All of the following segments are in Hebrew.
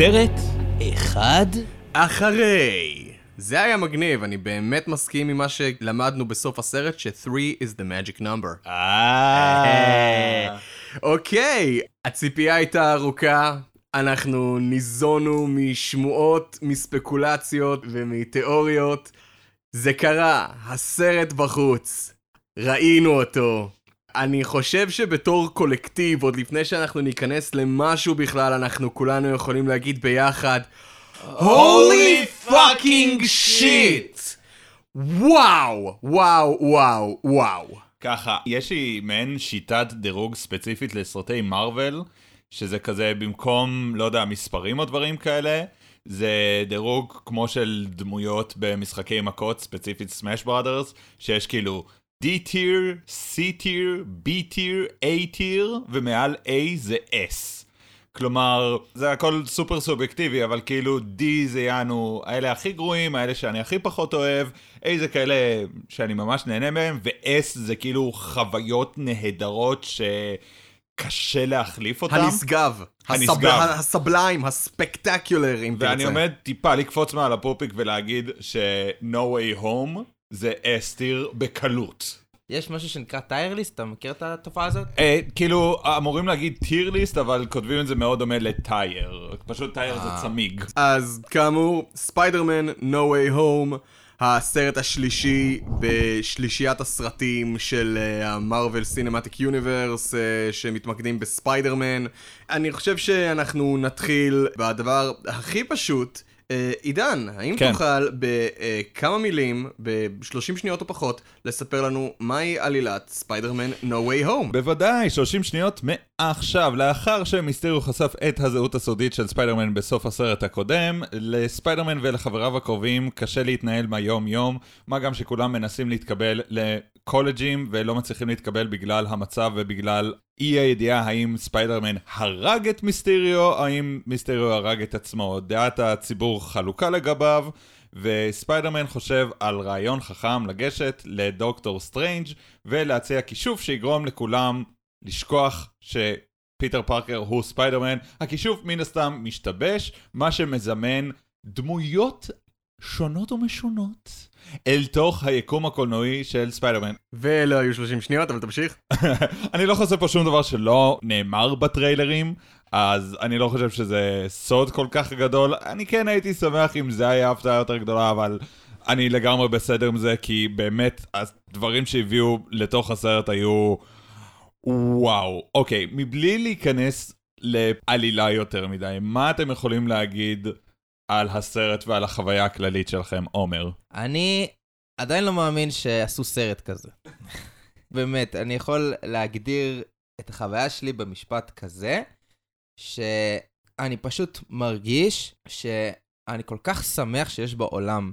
סרט אחד אחרי. זה היה מגניב, אני באמת מסכים עם מה שלמדנו בסוף הסרט, ש-3 is the magic number. אה... אוקיי, הציפייה הייתה ארוכה, אנחנו ניזונו משמועות, מספקולציות ומתיאוריות. זה קרה, הסרט בחוץ, ראינו אותו. אני חושב שבתור קולקטיב, עוד לפני שאנחנו ניכנס למשהו בכלל, אנחנו כולנו יכולים להגיד ביחד, Holy fucking shit! וואו, וואו, וואו, וואו. ככה, יש לי מעין שיטת דירוג ספציפית לסרטי מארוול, שזה כזה במקום, לא יודע, מספרים או דברים כאלה, זה דירוג כמו של דמויות במשחקי מכות, ספציפית סמאש בראדרס, שיש כאילו D-Tier, C-Tier, B-Tier, A-Tier, ומעל A זה S. כלומר, זה הכל סופר סובייקטיבי, אבל כאילו D זה יענו האלה הכי גרועים, האלה שאני הכי פחות אוהב, A זה כאלה שאני ממש נהנה מהם, ו-S זה כאילו חוויות נהדרות שקשה להחליף אותם. הנשגב. הנשגב. הסבל- הסבליים, הספקטקולר, אם תרצה. ואני עומד טיפה לקפוץ מעל הפופיק ולהגיד ש-No way home זה טיר בקלות. יש משהו שנקרא tier list, אתה מכיר את התופעה הזאת? אה, כאילו, אמורים להגיד tier list, אבל כותבים את זה מאוד דומה ל tire. פשוט tire זה אה. צמיג. אז כאמור, ספיידרמן, No way home, הסרט השלישי בשלישיית הסרטים של ה Marvel Cinematic Universe שמתמקדים בספיידרמן. אני חושב שאנחנו נתחיל בדבר הכי פשוט. אה, עידן, האם כן. תוכל בכמה מילים, ב-30 שניות או פחות, לספר לנו מהי עלילת ספיידרמן No way home? בוודאי, 30 שניות מעכשיו, לאחר שמיסטריו חשף את הזהות הסודית של ספיידרמן בסוף הסרט הקודם, לספיידרמן ולחבריו הקרובים קשה להתנהל מהיום יום, מה גם שכולם מנסים להתקבל לקולג'ים ולא מצליחים להתקבל בגלל המצב ובגלל אי הידיעה האם ספיידרמן הרג את מיסטריו, האם מיסטריו הרג את עצמו. דעת הציבור חלוקה לגביו. וספיידרמן חושב על רעיון חכם לגשת לדוקטור סטרנג' ולהציע כישוף שיגרום לכולם לשכוח שפיטר פארקר הוא ספיידרמן. הכישוף מן הסתם משתבש, מה שמזמן דמויות שונות ומשונות אל תוך היקום הקולנועי של ספיידרמן. ואלה היו 30 שניות, אבל תמשיך. אני לא חושב פה שום דבר שלא נאמר בטריילרים, אז אני לא חושב שזה סוד כל כך גדול. אני כן הייתי שמח אם זה היה הפתעה יותר גדולה, אבל אני לגמרי בסדר עם זה, כי באמת הדברים שהביאו לתוך הסרט היו... וואו. אוקיי, מבלי להיכנס לעלילה יותר מדי, מה אתם יכולים להגיד על הסרט ועל החוויה הכללית שלכם, עומר? אני עדיין לא מאמין שעשו סרט כזה. באמת, אני יכול להגדיר את החוויה שלי במשפט כזה, שאני פשוט מרגיש שאני כל כך שמח שיש בעולם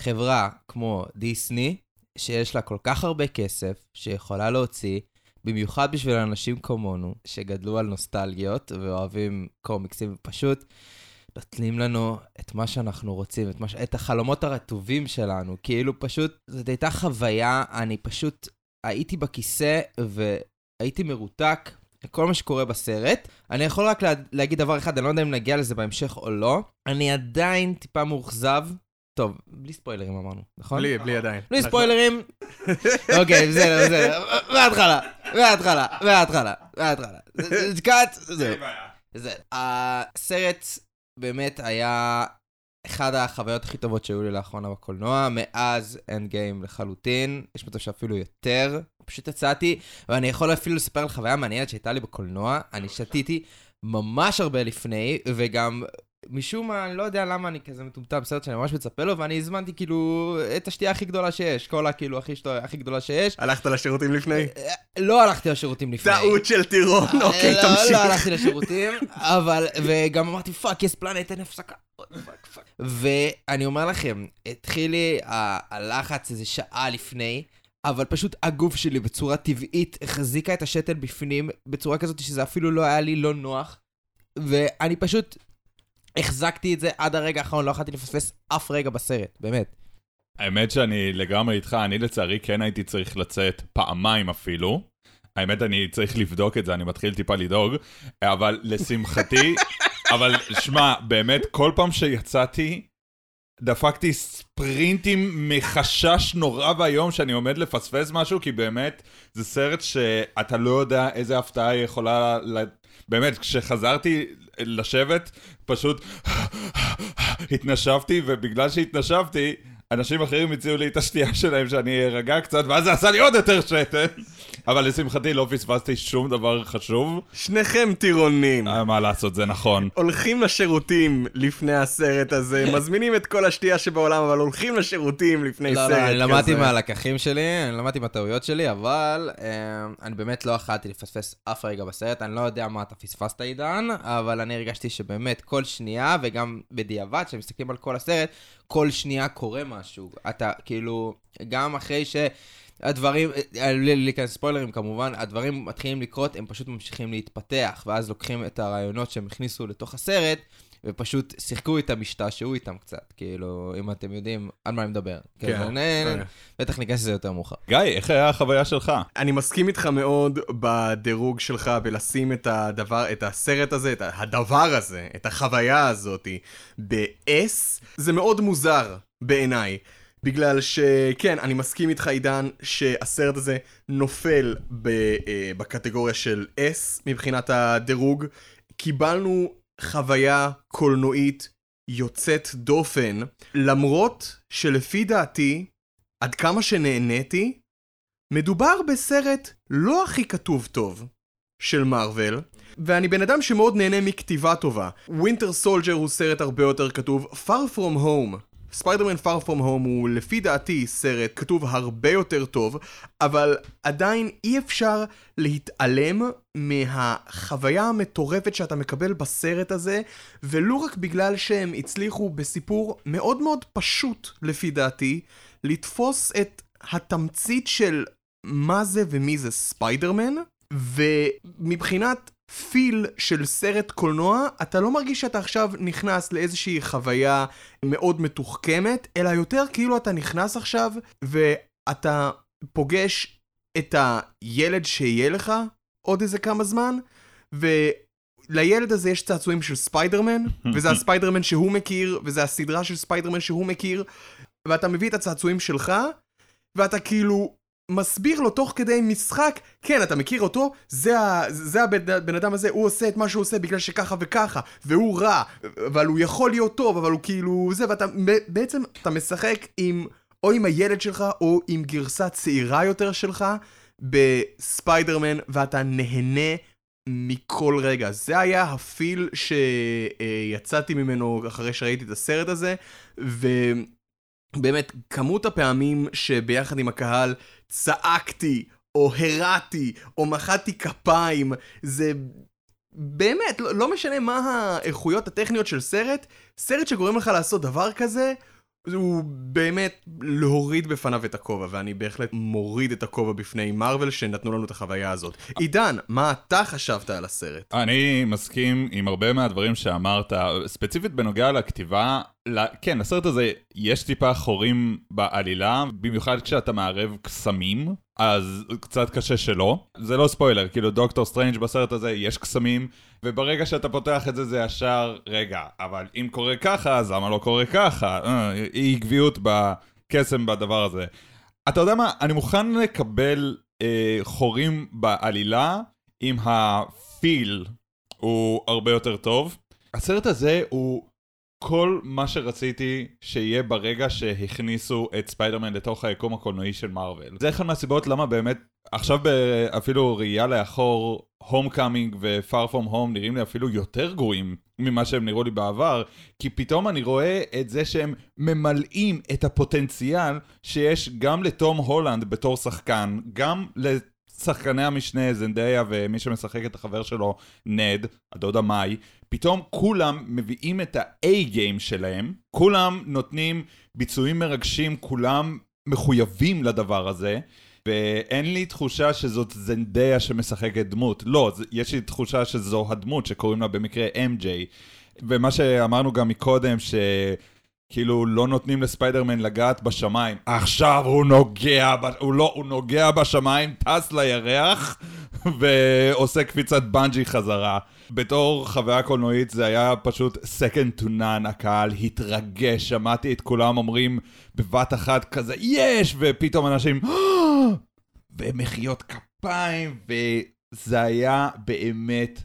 חברה כמו דיסני, שיש לה כל כך הרבה כסף, שיכולה להוציא, במיוחד בשביל אנשים כמונו, שגדלו על נוסטלגיות ואוהבים קומיקסים, ופשוט נותנים לנו את מה שאנחנו רוצים, את, מה, את החלומות הרטובים שלנו. כאילו פשוט, זאת הייתה חוויה, אני פשוט הייתי בכיסא והייתי מרותק לכל מה שקורה בסרט. אני יכול רק לה, להגיד דבר אחד, אני לא יודע אם נגיע לזה בהמשך או לא. אני עדיין טיפה מאוכזב. טוב, בלי ספוילרים אמרנו, נכון? בלי, בלי עדיין. בלי ספוילרים. אוקיי, בסדר, בסדר. מההתחלה, מההתחלה, מההתחלה, מההתחלה. cut, זהו. זה, הסרט באמת היה אחד החוויות הכי טובות שהיו לי לאחרונה בקולנוע, מאז Endgame לחלוטין, יש מצב שאפילו יותר, פשוט יצאתי, ואני יכול אפילו לספר על חוויה מעניינת שהייתה לי בקולנוע, אני שתיתי ממש הרבה לפני, וגם משום מה, אני לא יודע למה אני כזה מטומטם, סרט שאני ממש מצפה לו, ואני הזמנתי כאילו את השתייה הכי גדולה שיש, קולה כאילו הכי, שטו- הכי גדולה שיש. הלכת לשירותים לפני? לא הלכתי לשירותים לפני. טעות של טירון, אוקיי, לא, לא תמשיך. הלכתי לשירותים, אבל, וגם אמרתי, fuck, יש פלנט, אין הפסקה. ואני אומר לכם, התחיל לי הלחץ איזה שעה לפני, אבל פשוט הגוף שלי בצורה טבעית החזיקה את השתן בפנים, בצורה כזאת שזה אפילו לא היה לי לא נוח, ואני פשוט החזקתי את זה עד הרגע האחרון, לא יכולתי לפספס אף רגע בסרט, באמת. האמת שאני לגמרי איתך, אני לצערי כן הייתי צריך לצאת פעמיים אפילו. האמת, אני צריך לבדוק את זה, אני מתחיל טיפה לדאוג, אבל לשמחתי, אבל שמע, באמת, כל פעם שיצאתי, דפקתי ספרינטים מחשש נורא ואיום שאני עומד לפספס משהו, כי באמת, זה סרט שאתה לא יודע איזה הפתעה יכולה... ל... באמת, כשחזרתי לשבת, פשוט התנשפתי, ובגלל שהתנשפתי, אנשים אחרים הציעו לי את השתייה שלהם שאני ארגע קצת, ואז זה עשה לי עוד יותר שתן. אבל לשמחתי לא פספסתי שום דבר חשוב. שניכם טירונים. אה, מה לעשות, זה נכון. הולכים לשירותים לפני הסרט הזה, מזמינים את כל השתייה שבעולם, אבל הולכים לשירותים לפני לא, סרט לא, כזה. אני למדתי מהלקחים שלי, אני למדתי מהטעויות שלי, אבל אה, אני באמת לא יכלתי לפספס אף רגע בסרט, אני לא יודע מה אתה פספסת עידן, אבל אני הרגשתי שבאמת כל שנייה, וגם בדיעבד, כשמסתכלים על כל הסרט, כל שנייה קורה משהו. אתה כאילו, גם אחרי ש... הדברים, בלי להיכנס ספוילרים כמובן, הדברים מתחילים לקרות, הם פשוט ממשיכים להתפתח, ואז לוקחים את הרעיונות שהם הכניסו לתוך הסרט, ופשוט שיחקו איתם, השתעשעו איתם קצת, כאילו, אם אתם יודעים על מה אני מדבר. כן. כן. נ- בטח ניכנס לזה יותר מאוחר. גיא, איך היה החוויה שלך? אני מסכים איתך מאוד בדירוג שלך בלשים את הדבר, את הסרט הזה, את הדבר הזה, את החוויה הזאתי ב-S, זה מאוד מוזר בעיניי. בגלל שכן, אני מסכים איתך עידן שהסרט הזה נופל ב, אה, בקטגוריה של S מבחינת הדירוג. קיבלנו חוויה קולנועית יוצאת דופן, למרות שלפי דעתי, עד כמה שנהניתי, מדובר בסרט לא הכי כתוב טוב של מארוול, ואני בן אדם שמאוד נהנה מכתיבה טובה. Winter Soldier הוא סרט הרבה יותר כתוב, Far From Home. ספיידרמן Far From Home הוא לפי דעתי סרט כתוב הרבה יותר טוב, אבל עדיין אי אפשר להתעלם מהחוויה המטורפת שאתה מקבל בסרט הזה, ולו רק בגלל שהם הצליחו בסיפור מאוד מאוד פשוט לפי דעתי, לתפוס את התמצית של מה זה ומי זה ספיידרמן, ומבחינת פיל של סרט קולנוע, אתה לא מרגיש שאתה עכשיו נכנס לאיזושהי חוויה מאוד מתוחכמת, אלא יותר כאילו אתה נכנס עכשיו ואתה פוגש את הילד שיהיה לך עוד איזה כמה זמן, ולילד הזה יש צעצועים של ספיידרמן, וזה הספיידרמן שהוא מכיר, וזה הסדרה של ספיידרמן שהוא מכיר, ואתה מביא את הצעצועים שלך, ואתה כאילו מסביר לו תוך כדי משחק, כן, אתה מכיר אותו, זה, ה, זה הבן אדם הזה, הוא עושה את מה שהוא עושה בגלל שככה וככה, והוא רע, אבל הוא יכול להיות טוב, אבל הוא כאילו זה, ואתה בעצם, אתה משחק עם, או עם הילד שלך, או עם גרסה צעירה יותר שלך, בספיידרמן, ואתה נהנה מכל רגע. זה היה הפיל שיצאתי ממנו אחרי שראיתי את הסרט הזה, ו... באמת, כמות הפעמים שביחד עם הקהל צעקתי, או הרעתי, או מחאתי כפיים, זה באמת, לא, לא משנה מה האיכויות הטכניות של סרט, סרט שגורם לך לעשות דבר כזה, הוא באמת להוריד בפניו את הכובע, ואני בהחלט מוריד את הכובע בפני מארוול שנתנו לנו את החוויה הזאת. עידן, מה אתה חשבת על הסרט? אני מסכים עם הרבה מהדברים שאמרת, ספציפית בנוגע לכתיבה, כן, לסרט הזה יש טיפה חורים בעלילה, במיוחד כשאתה מערב קסמים, אז קצת קשה שלא. זה לא ספוילר, כאילו דוקטור סטרנג' בסרט הזה יש קסמים, וברגע שאתה פותח את זה זה ישר, רגע, אבל אם קורה ככה, אז למה לא קורה ככה? אה, אי עקביות בקסם בדבר הזה. אתה יודע מה, אני מוכן לקבל אה, חורים בעלילה, אם ה feel הוא הרבה יותר טוב. הסרט הזה הוא כל מה שרציתי שיהיה ברגע שהכניסו את ספיידרמן לתוך היקום הקולנועי של מארוול. זה אחד מהסיבות למה באמת, עכשיו אפילו ראייה לאחור, Homecoming ו-Far From Home נראים לי אפילו יותר גרועים ממה שהם נראו לי בעבר, כי פתאום אני רואה את זה שהם ממלאים את הפוטנציאל שיש גם לתום הולנד בתור שחקן, גם לשחקני המשנה, זנדיה ומי שמשחק את החבר שלו, נד, הדודה מאי, פתאום כולם מביאים את ה-A-game שלהם, כולם נותנים ביצועים מרגשים, כולם מחויבים לדבר הזה, ואין לי תחושה שזאת זנדיה שמשחקת דמות. לא, יש לי תחושה שזו הדמות שקוראים לה במקרה MJ. ומה שאמרנו גם מקודם, ש... כאילו לא נותנים לספיידרמן לגעת בשמיים. עכשיו הוא נוגע. הוא לא, הוא נוגע בשמיים, טס לירח ועושה קפיצת בנג'י חזרה. בתור חוויה קולנועית זה היה פשוט second to none, הקהל התרגש, שמעתי את כולם אומרים בבת אחת כזה יש, ופתאום אנשים ומחיאות כפיים, וזה היה באמת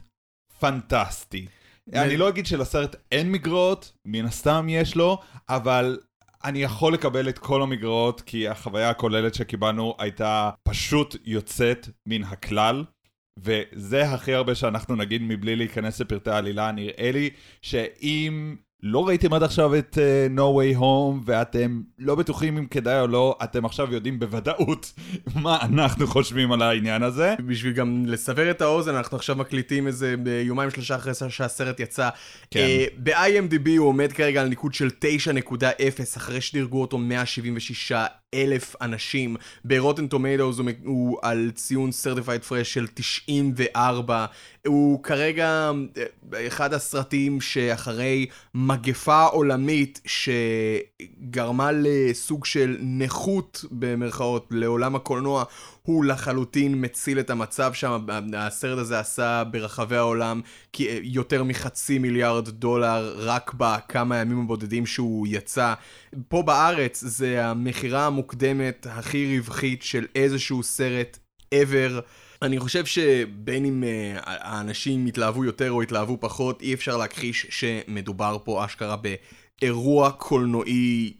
פנטסטי. אני לא אגיד שלסרט אין מגרעות, מן הסתם יש לו, אבל אני יכול לקבל את כל המגרעות, כי החוויה הכוללת שקיבלנו הייתה פשוט יוצאת מן הכלל. וזה הכי הרבה שאנחנו נגיד מבלי להיכנס לפרטי העלילה, נראה לי שאם לא ראיתם עד עכשיו את uh, No Way Home ואתם לא בטוחים אם כדאי או לא, אתם עכשיו יודעים בוודאות מה אנחנו חושבים על העניין הזה. בשביל גם לסבר את האוזן, אנחנו עכשיו מקליטים איזה יומיים שלושה אחרי שהסרט יצא. כן. Uh, ב-IMDb הוא עומד כרגע על ניקוד של 9.0 אחרי שדירגו אותו 176 אלף אנשים. ברוטן טומטוס הוא, הוא על ציון Certified Fresh של 94. הוא כרגע אה, אחד הסרטים שאחרי מגפה עולמית שגרמה לסוג של נכות במרכאות לעולם הקולנוע, הוא לחלוטין מציל את המצב שם. הסרט הזה עשה ברחבי העולם יותר מחצי מיליארד דולר רק בכמה ימים הבודדים שהוא יצא. פה בארץ זה המכירה המוקדמת הכי רווחית של איזשהו סרט ever. אני חושב שבין אם uh, האנשים יתלהבו יותר או יתלהבו פחות, אי אפשר להכחיש שמדובר פה אשכרה באירוע קולנועי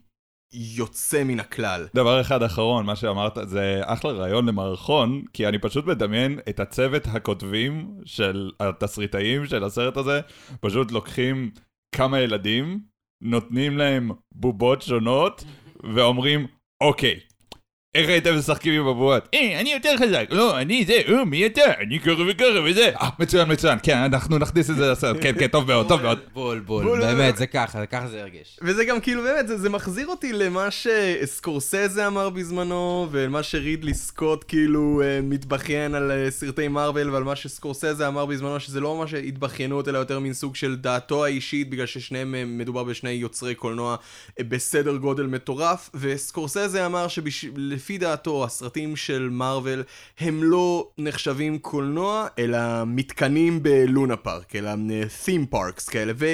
יוצא מן הכלל. דבר אחד אחרון, מה שאמרת, זה אחלה רעיון למערכון, כי אני פשוט מדמיין את הצוות הכותבים של התסריטאים של הסרט הזה, פשוט לוקחים כמה ילדים, נותנים להם בובות שונות, ואומרים, אוקיי, איך הייתם משחקים עם הבועות? אה, אני יותר חזק. לא, אני זה, אה, מי אתה? אני ככה וככה וזה. אה, מצוין, מצוין. כן, אנחנו נכניס את זה לסרט. כן, כן, טוב מאוד, טוב מאוד. בול, בול, באמת, זה ככה, ככה זה ירגיש. וזה גם כאילו, באמת, זה, זה מחזיר אותי למה שסקורסזה אמר בזמנו, ולמה שרידלי סקוט כאילו אה, מתבכיין על אה, סרטי מארוול, ועל מה שסקורסזה אמר בזמנו, שזה לא ממש התבכיינות, אלא יותר מין סוג של דעתו האישית, בגלל ששניהם אה, מדובר בשני יוצרי קולנוע בסדר גודל מטורף, וסקורסזה אמר שבשביל... לפי דעתו, הסרטים של מארוול הם לא נחשבים קולנוע, אלא מתקנים בלונה פארק, אלא theme parks כאלה, ו...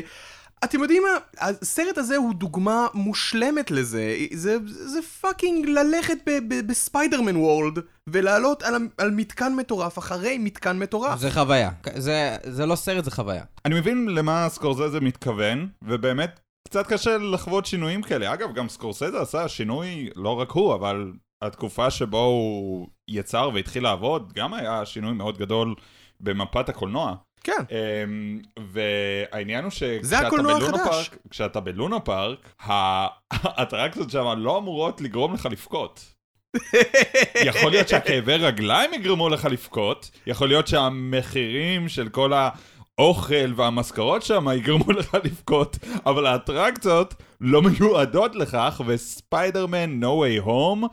אתם יודעים מה? הסרט הזה הוא דוגמה מושלמת לזה. זה, זה fucking ללכת בספיידרמן world ולעלות על, על מתקן מטורף אחרי מתקן מטורף. זה חוויה. זה, זה לא סרט, זה חוויה. אני מבין למה סקורזזה מתכוון, ובאמת קצת קשה לחוות שינויים כאלה. אגב, גם סקורסזה עשה שינוי, לא רק הוא, אבל התקופה שבו הוא יצר והתחיל לעבוד, גם היה שינוי מאוד גדול במפת הקולנוע. כן. Um, והעניין הוא שכשאתה בלונה פארק, כשאתה בלונה פארק, האטרקציות שם לא אמורות לגרום לך לבכות. יכול להיות שהכאבי רגליים יגרמו לך לבכות, יכול להיות שהמחירים של כל האוכל והמשכורות שם יגרמו לך לבכות, אבל האטרקציות לא מיועדות לכך, וספיידרמן No Way Home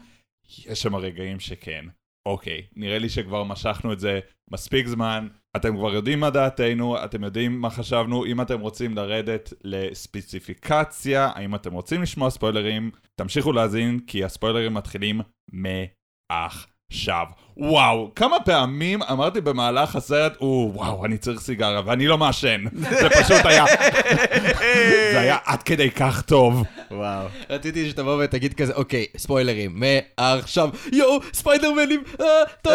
יש שם רגעים שכן. אוקיי, נראה לי שכבר משכנו את זה מספיק זמן, אתם כבר יודעים מה דעתנו, אתם יודעים מה חשבנו, אם אתם רוצים לרדת לספציפיקציה, האם אתם רוצים לשמוע ספוילרים, תמשיכו להאזין, כי הספוילרים מתחילים מאח. עכשיו. וואו, כמה פעמים אמרתי במהלך הסרט, או, וואו, אני צריך סיגריה, ואני לא מעשן. זה פשוט היה... זה היה עד כדי כך טוב. וואו. רציתי שתבוא ותגיד כזה, אוקיי, ספוילרים, מעכשיו, יואו, ספיידרמנים, אה, טוב,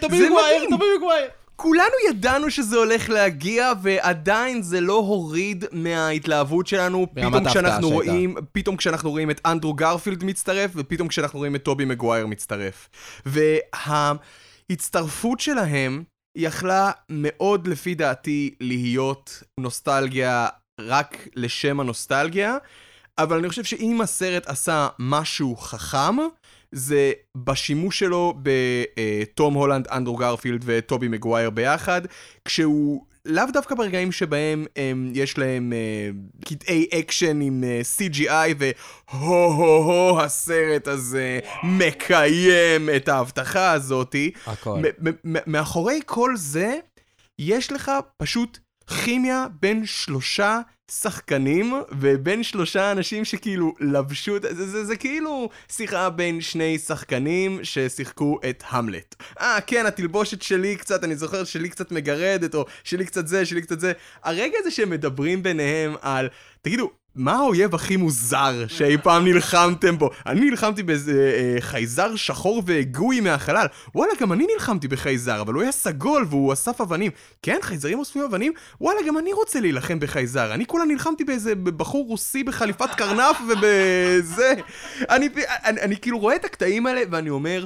טובי מגווייר, טובי מגווייר. כולנו ידענו שזה הולך להגיע, ועדיין זה לא הוריד מההתלהבות שלנו. פתאום כשאנחנו רואים, פתאום כשאנחנו רואים את אנדרו גרפילד מצטרף, ופתאום כשאנחנו רואים את טובי מגווייר מצטרף. וההצטרפות שלהם יכלה מאוד, לפי דעתי, להיות נוסטלגיה רק לשם הנוסטלגיה, אבל אני חושב שאם הסרט עשה משהו חכם, זה בשימוש שלו בתום הולנד, אנדרו גרפילד וטובי מגווייר ביחד, כשהוא לאו דווקא ברגעים שבהם הם, יש להם uh, קטעי אקשן עם uh, CGI והו-הו-הו הסרט הזה מקיים את ההבטחה הזאתי. הכל. מאחורי כל זה, יש לך פשוט כימיה בין שלושה שחקנים ובין שלושה אנשים שכאילו לבשו את זה, זה, זה, זה כאילו שיחה בין שני שחקנים ששיחקו את המלט. אה, כן, התלבושת שלי קצת, אני זוכר שלי קצת מגרדת, או שלי קצת זה, שלי קצת זה. הרגע הזה שהם מדברים ביניהם על, תגידו, מה האויב הכי מוזר שאי פעם נלחמתם בו? אני נלחמתי באיזה אה, חייזר שחור וגוי מהחלל. וואלה, גם אני נלחמתי בחייזר, אבל הוא היה סגול והוא אסף אבנים. כן, חייזרים אוספים אבנים? וואלה, גם אני רוצה להילחם בחייזר. אני כולה נלחמתי באיזה בחור רוסי בחליפת קרנף ובזה... אני, אני, אני, אני כאילו רואה את הקטעים האלה ואני אומר,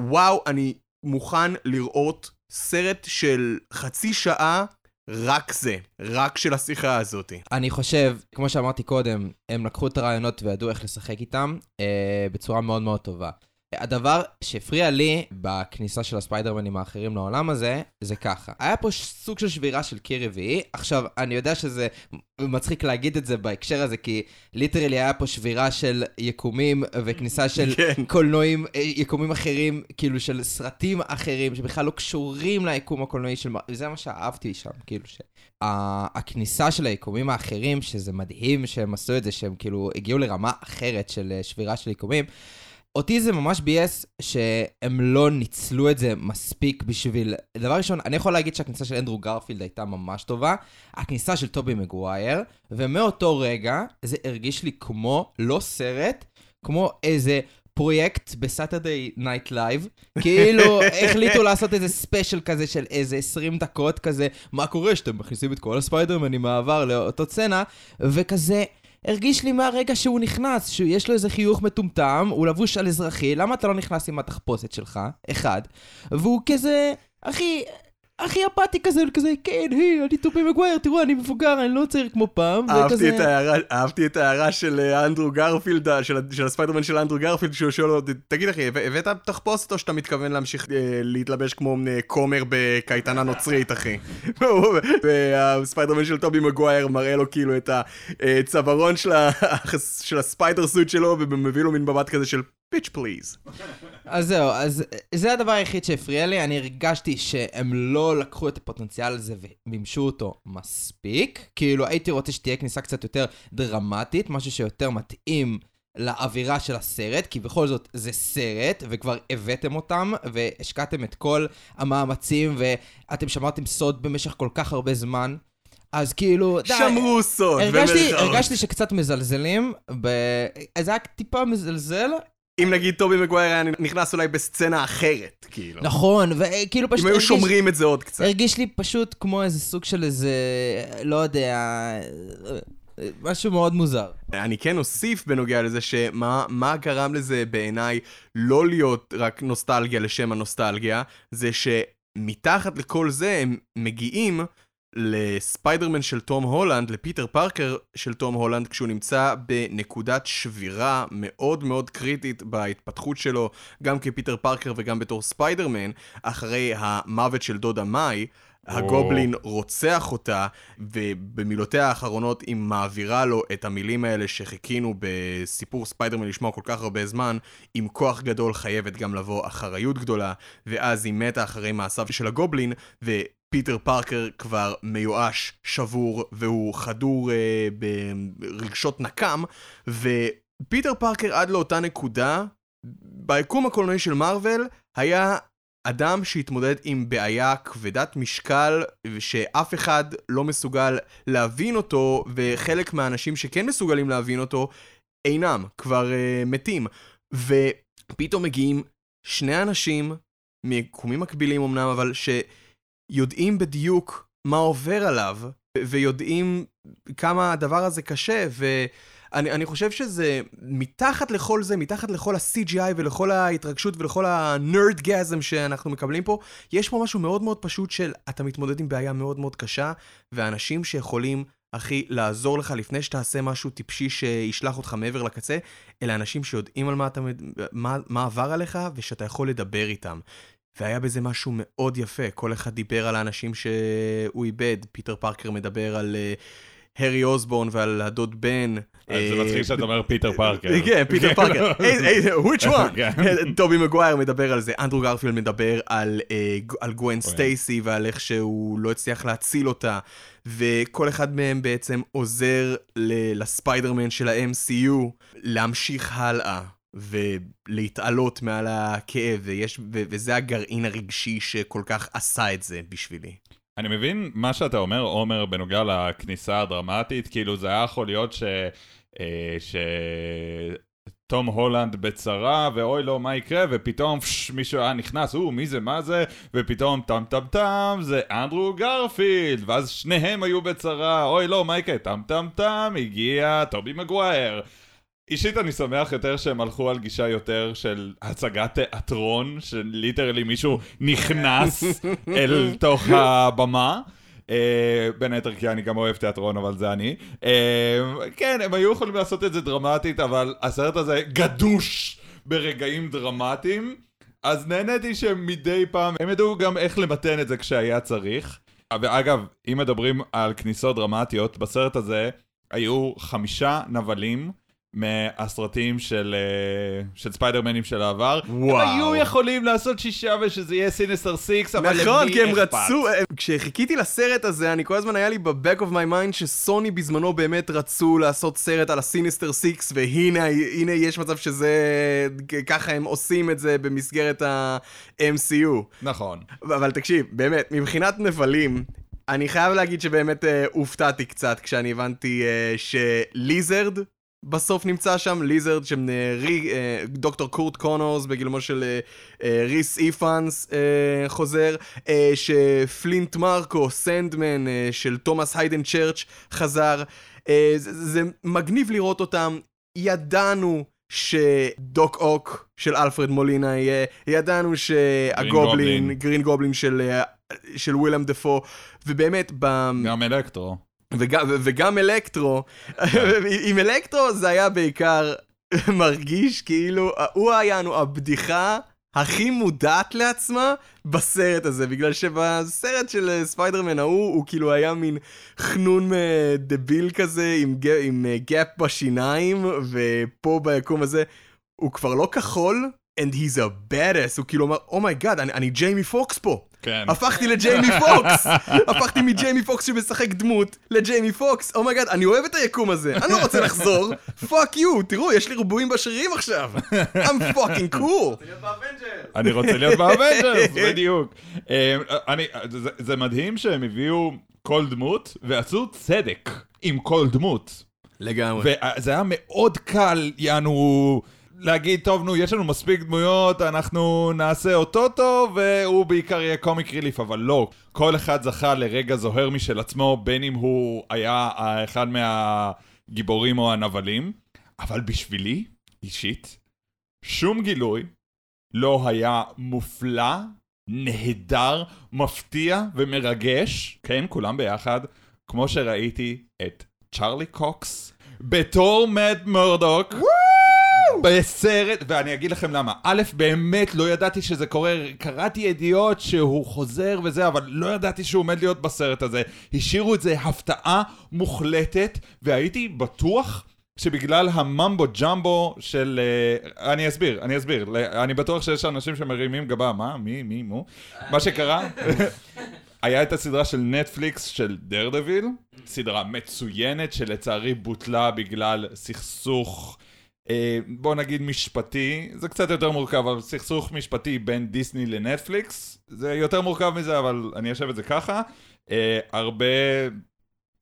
וואו, אני מוכן לראות סרט של חצי שעה רק זה, רק של השיחה הזאת. אני חושב, כמו שאמרתי קודם, הם לקחו את הרעיונות וידעו איך לשחק איתם אה, בצורה מאוד מאוד טובה. הדבר שהפריע לי בכניסה של הספיידרמנים האחרים לעולם הזה, זה ככה. היה פה סוג של שבירה של קיר רביעי. עכשיו, אני יודע שזה מצחיק להגיד את זה בהקשר הזה, כי ליטרלי היה פה שבירה של יקומים וכניסה של כן. קולנועים, אה, יקומים אחרים, כאילו של סרטים אחרים, שבכלל לא קשורים ליקום הקולנועי של... וזה מה שאהבתי שם, כאילו ש... הכניסה של היקומים האחרים, שזה מדהים שהם עשו את זה, שהם כאילו הגיעו לרמה אחרת של אה, שבירה של יקומים. אותי זה ממש ביאס שהם לא ניצלו את זה מספיק בשביל... דבר ראשון, אני יכול להגיד שהכניסה של אנדרו גרפילד הייתה ממש טובה, הכניסה של טובי מגווייר, ומאותו רגע זה הרגיש לי כמו, לא סרט, כמו איזה פרויקט ב Saturday Night Live, כאילו החליטו לעשות איזה special כזה של איזה 20 דקות כזה, מה קורה שאתם מכניסים את כל הספיידרמנים מהעבר לאותו סצנה, וכזה... הרגיש לי מהרגע שהוא נכנס, שיש לו איזה חיוך מטומטם, הוא לבוש על אזרחי, למה אתה לא נכנס עם התחפושת שלך? אחד. והוא כזה, הכי, הכי אפאתי כזה, כזה, כן, היי, אני טובי מגווייר, תראו, אני מבוגר, אני לא צעיר כמו פעם. אהבתי וכזה- את ההערה, אהבתי את ההערה של אה, אנדרו גרפילד, אה, של, של הספיידרמן של אנדרו גרפילד, שהוא שואל אותו, תגיד אחי, הבא- הבאת תחפושת או שאתה מתכוון להמשיך אה, להתלבש כמו אה, כומר בקייטנה נוצרית, אחי? והספיידרמן של טובי מגווייר מראה לו כאילו את הצווארון של, של הספיידר סוט שלו, ומביא לו מין מבט כזה של פיץ' פליז. אז זהו, אז זה הדבר היחיד שהפריע לי, אני הרגשתי שהם לא לקחו את הפוטנציאל הזה ומימשו אותו מספיק. כאילו, הייתי רוצה שתהיה כניסה קצת יותר דרמטית, משהו שיותר מתאים לאווירה של הסרט, כי בכל זאת זה סרט, וכבר הבאתם אותם, והשקעתם את כל המאמצים, ואתם שמרתם סוד במשך כל כך הרבה זמן. אז כאילו, די, שמרו סוד, הרגשתי. הרגשתי שקצת מזלזלים, ב... זה היה טיפה מזלזל, אם נגיד טובי מגווייר היה נכנס אולי בסצנה אחרת, כאילו. נכון, וכאילו פשוט אם היו שומרים את זה עוד קצת. הרגיש לי פשוט כמו איזה סוג של איזה, לא יודע, משהו מאוד מוזר. אני כן אוסיף בנוגע לזה שמה מה גרם לזה בעיניי לא להיות רק נוסטלגיה לשם הנוסטלגיה, זה שמתחת לכל זה הם מגיעים לספיידרמן של תום הולנד, לפיטר פארקר של תום הולנד, כשהוא נמצא בנקודת שבירה מאוד מאוד קריטית בהתפתחות שלו, גם כפיטר פארקר וגם בתור ספיידרמן, אחרי המוות של דודה מאי. הגובלין רוצח אותה, ובמילותיה האחרונות היא מעבירה לו את המילים האלה שחיכינו בסיפור ספיידרמן לשמוע כל כך הרבה זמן, עם כוח גדול חייבת גם לבוא אחריות גדולה, ואז היא מתה אחרי מעשיו של הגובלין, ופיטר פארקר כבר מיואש, שבור, והוא חדור אה, ברגשות נקם, ופיטר פארקר עד לאותה נקודה, ביקום הקולנועי של מארוול, היה אדם שהתמודד עם בעיה כבדת משקל שאף אחד לא מסוגל להבין אותו, וחלק מהאנשים שכן מסוגלים להבין אותו אינם, כבר uh, מתים. ופתאום מגיעים שני אנשים מיקומים מקבילים אמנם, אבל שיודעים בדיוק מה עובר עליו, ויודעים כמה הדבר הזה קשה, ו... אני, אני חושב שזה, מתחת לכל זה, מתחת לכל ה-CGI ולכל ההתרגשות ולכל ה-nerdgasm שאנחנו מקבלים פה, יש פה משהו מאוד מאוד פשוט של אתה מתמודד עם בעיה מאוד מאוד קשה, ואנשים שיכולים, אחי, לעזור לך לפני שתעשה משהו טיפשי שישלח אותך מעבר לקצה, אלה אנשים שיודעים על מה, אתה, מה, מה עבר עליך ושאתה יכול לדבר איתם. והיה בזה משהו מאוד יפה, כל אחד דיבר על האנשים שהוא איבד, פיטר פארקר מדבר על... אה, הארי אוסבורן ועל הדוד בן. אה, זה אה, מצחיק שאתה אומר פיטר פארקר. כן, פיטר פארקר. which one? כן. טובי מגווייר מדבר על זה, אנדרו גרפילד מדבר על, אה, גווין סטייסי ועל איך שהוא לא הצליח להציל אותה, וכל אחד מהם בעצם עוזר לספיידרמן של ה-MCU להמשיך הלאה. ולהתעלות מעל הכאב, ויש, ו- וזה הגרעין הרגשי שכל כך עשה את זה בשבילי. אני מבין מה שאתה אומר, עומר, בנוגע לכניסה הדרמטית, כאילו זה היה יכול להיות ש... אה, ש... תום הולנד בצרה, ואוי לא, מה יקרה, ופתאום פש, מישהו היה נכנס, או, מי זה, מה זה, ופתאום טם טם טם, זה אנדרו גרפילד, ואז שניהם היו בצרה, אוי לא, מה יקרה, טם טם טם, הגיע טובי מגווייר. אישית אני שמח יותר שהם הלכו על גישה יותר של הצגת תיאטרון, שליטרלי מישהו נכנס אל תוך הבמה. אה, בין היתר כי אני גם אוהב תיאטרון, אבל זה אני. אה, כן, הם היו יכולים לעשות את זה דרמטית, אבל הסרט הזה גדוש ברגעים דרמטיים. אז נהניתי שמדי פעם הם ידעו גם איך למתן את זה כשהיה צריך. ואגב, אם מדברים על כניסות דרמטיות, בסרט הזה היו חמישה נבלים מהסרטים של, אה, של ספיידרמנים של העבר. וואו. הם היו יכולים לעשות שישה ושזה יהיה Sinister Six, אבל למי נכון, כי הם אכפת? רצו, אה, כשחיכיתי לסרט הזה, אני כל הזמן היה לי ב-back of my mind שסוני בזמנו באמת רצו לעשות סרט על ה-Sinister Six, והנה הנה יש מצב שזה, ככה הם עושים את זה במסגרת ה-MCU. נכון. אבל תקשיב, באמת, מבחינת נבלים, אני חייב להגיד שבאמת אה, הופתעתי קצת כשאני הבנתי אה, שליזרד בסוף נמצא שם, ליזרד של אה, רי, אה, דוקטור קורט קונורס בגילומו של אה, ריס איפאנס חוזר, שפלינט מרקו, סנדמן של תומאס היידן צ'רץ' חזר. זה, זה מגניב לראות אותם, ידענו שדוק אוק של אלפרד מולינה יהיה, ידענו שהגובלין, גובלין. גרין גובלין של, של ווילם דפו, ובאמת, ב... גם אלקטרו. וגם, וגם אלקטרו, עם אלקטרו זה היה בעיקר מרגיש כאילו, הוא היה לנו הבדיחה הכי מודעת לעצמה בסרט הזה, בגלל שבסרט של אה, ספיידרמן ההוא, הוא כאילו היה מין חנון אה, דביל כזה, עם, ג- עם אה, גאפ בשיניים, ופה ביקום הזה, הוא כבר לא כחול, and he's a badass, הוא כאילו אמר, oh my god, אני, אני ג'יימי פוקס פה. כן. הפכתי לג'יימי פוקס! הפכתי מג'יימי פוקס שמשחק דמות לג'יימי פוקס! oh my god, אני אוהב את היקום הזה, אני לא רוצה לחזור! fuck you, תראו, יש לי ריבועים בשרירים עכשיו! I'm fucking cool! אני רוצה להיות באבנג'רס, בדיוק. אה, אני, זה, זה מדהים שהם הביאו כל דמות ועשו צדק עם כל דמות. לגמרי. וזה היה מאוד קל, יענו, להגיד, טוב, נו, יש לנו מספיק דמויות, אנחנו נעשה אותו טוב, והוא בעיקר יהיה קומיק ריליף, אבל לא. כל אחד זכה לרגע זוהר משל עצמו, בין אם הוא היה אחד מהגיבורים או הנבלים. אבל בשבילי, אישית, שום גילוי לא היה מופלא, נהדר, מפתיע ומרגש, כן, כולם ביחד, כמו שראיתי את צ'ארלי קוקס בתור מאט מורדוק. בסרט, ואני אגיד לכם למה. א', באמת לא ידעתי שזה קורה, קראתי ידיעות שהוא חוזר וזה, אבל לא ידעתי שהוא עומד להיות בסרט הזה. השאירו את זה הפתעה מוחלטת, והייתי בטוח שבגלל הממבו ג'מבו של... אה, אני אסביר, אני אסביר. אני בטוח שיש אנשים שמרימים גבה, מה? מי? מי? מו? מה שקרה... היה את הסדרה של נטפליקס של דרדוויל, סדרה מצוינת שלצערי בוטלה בגלל סכסוך, בוא נגיד משפטי, זה קצת יותר מורכב, אבל סכסוך משפטי בין דיסני לנטפליקס, זה יותר מורכב מזה, אבל אני אשב את זה ככה. אה, הרבה,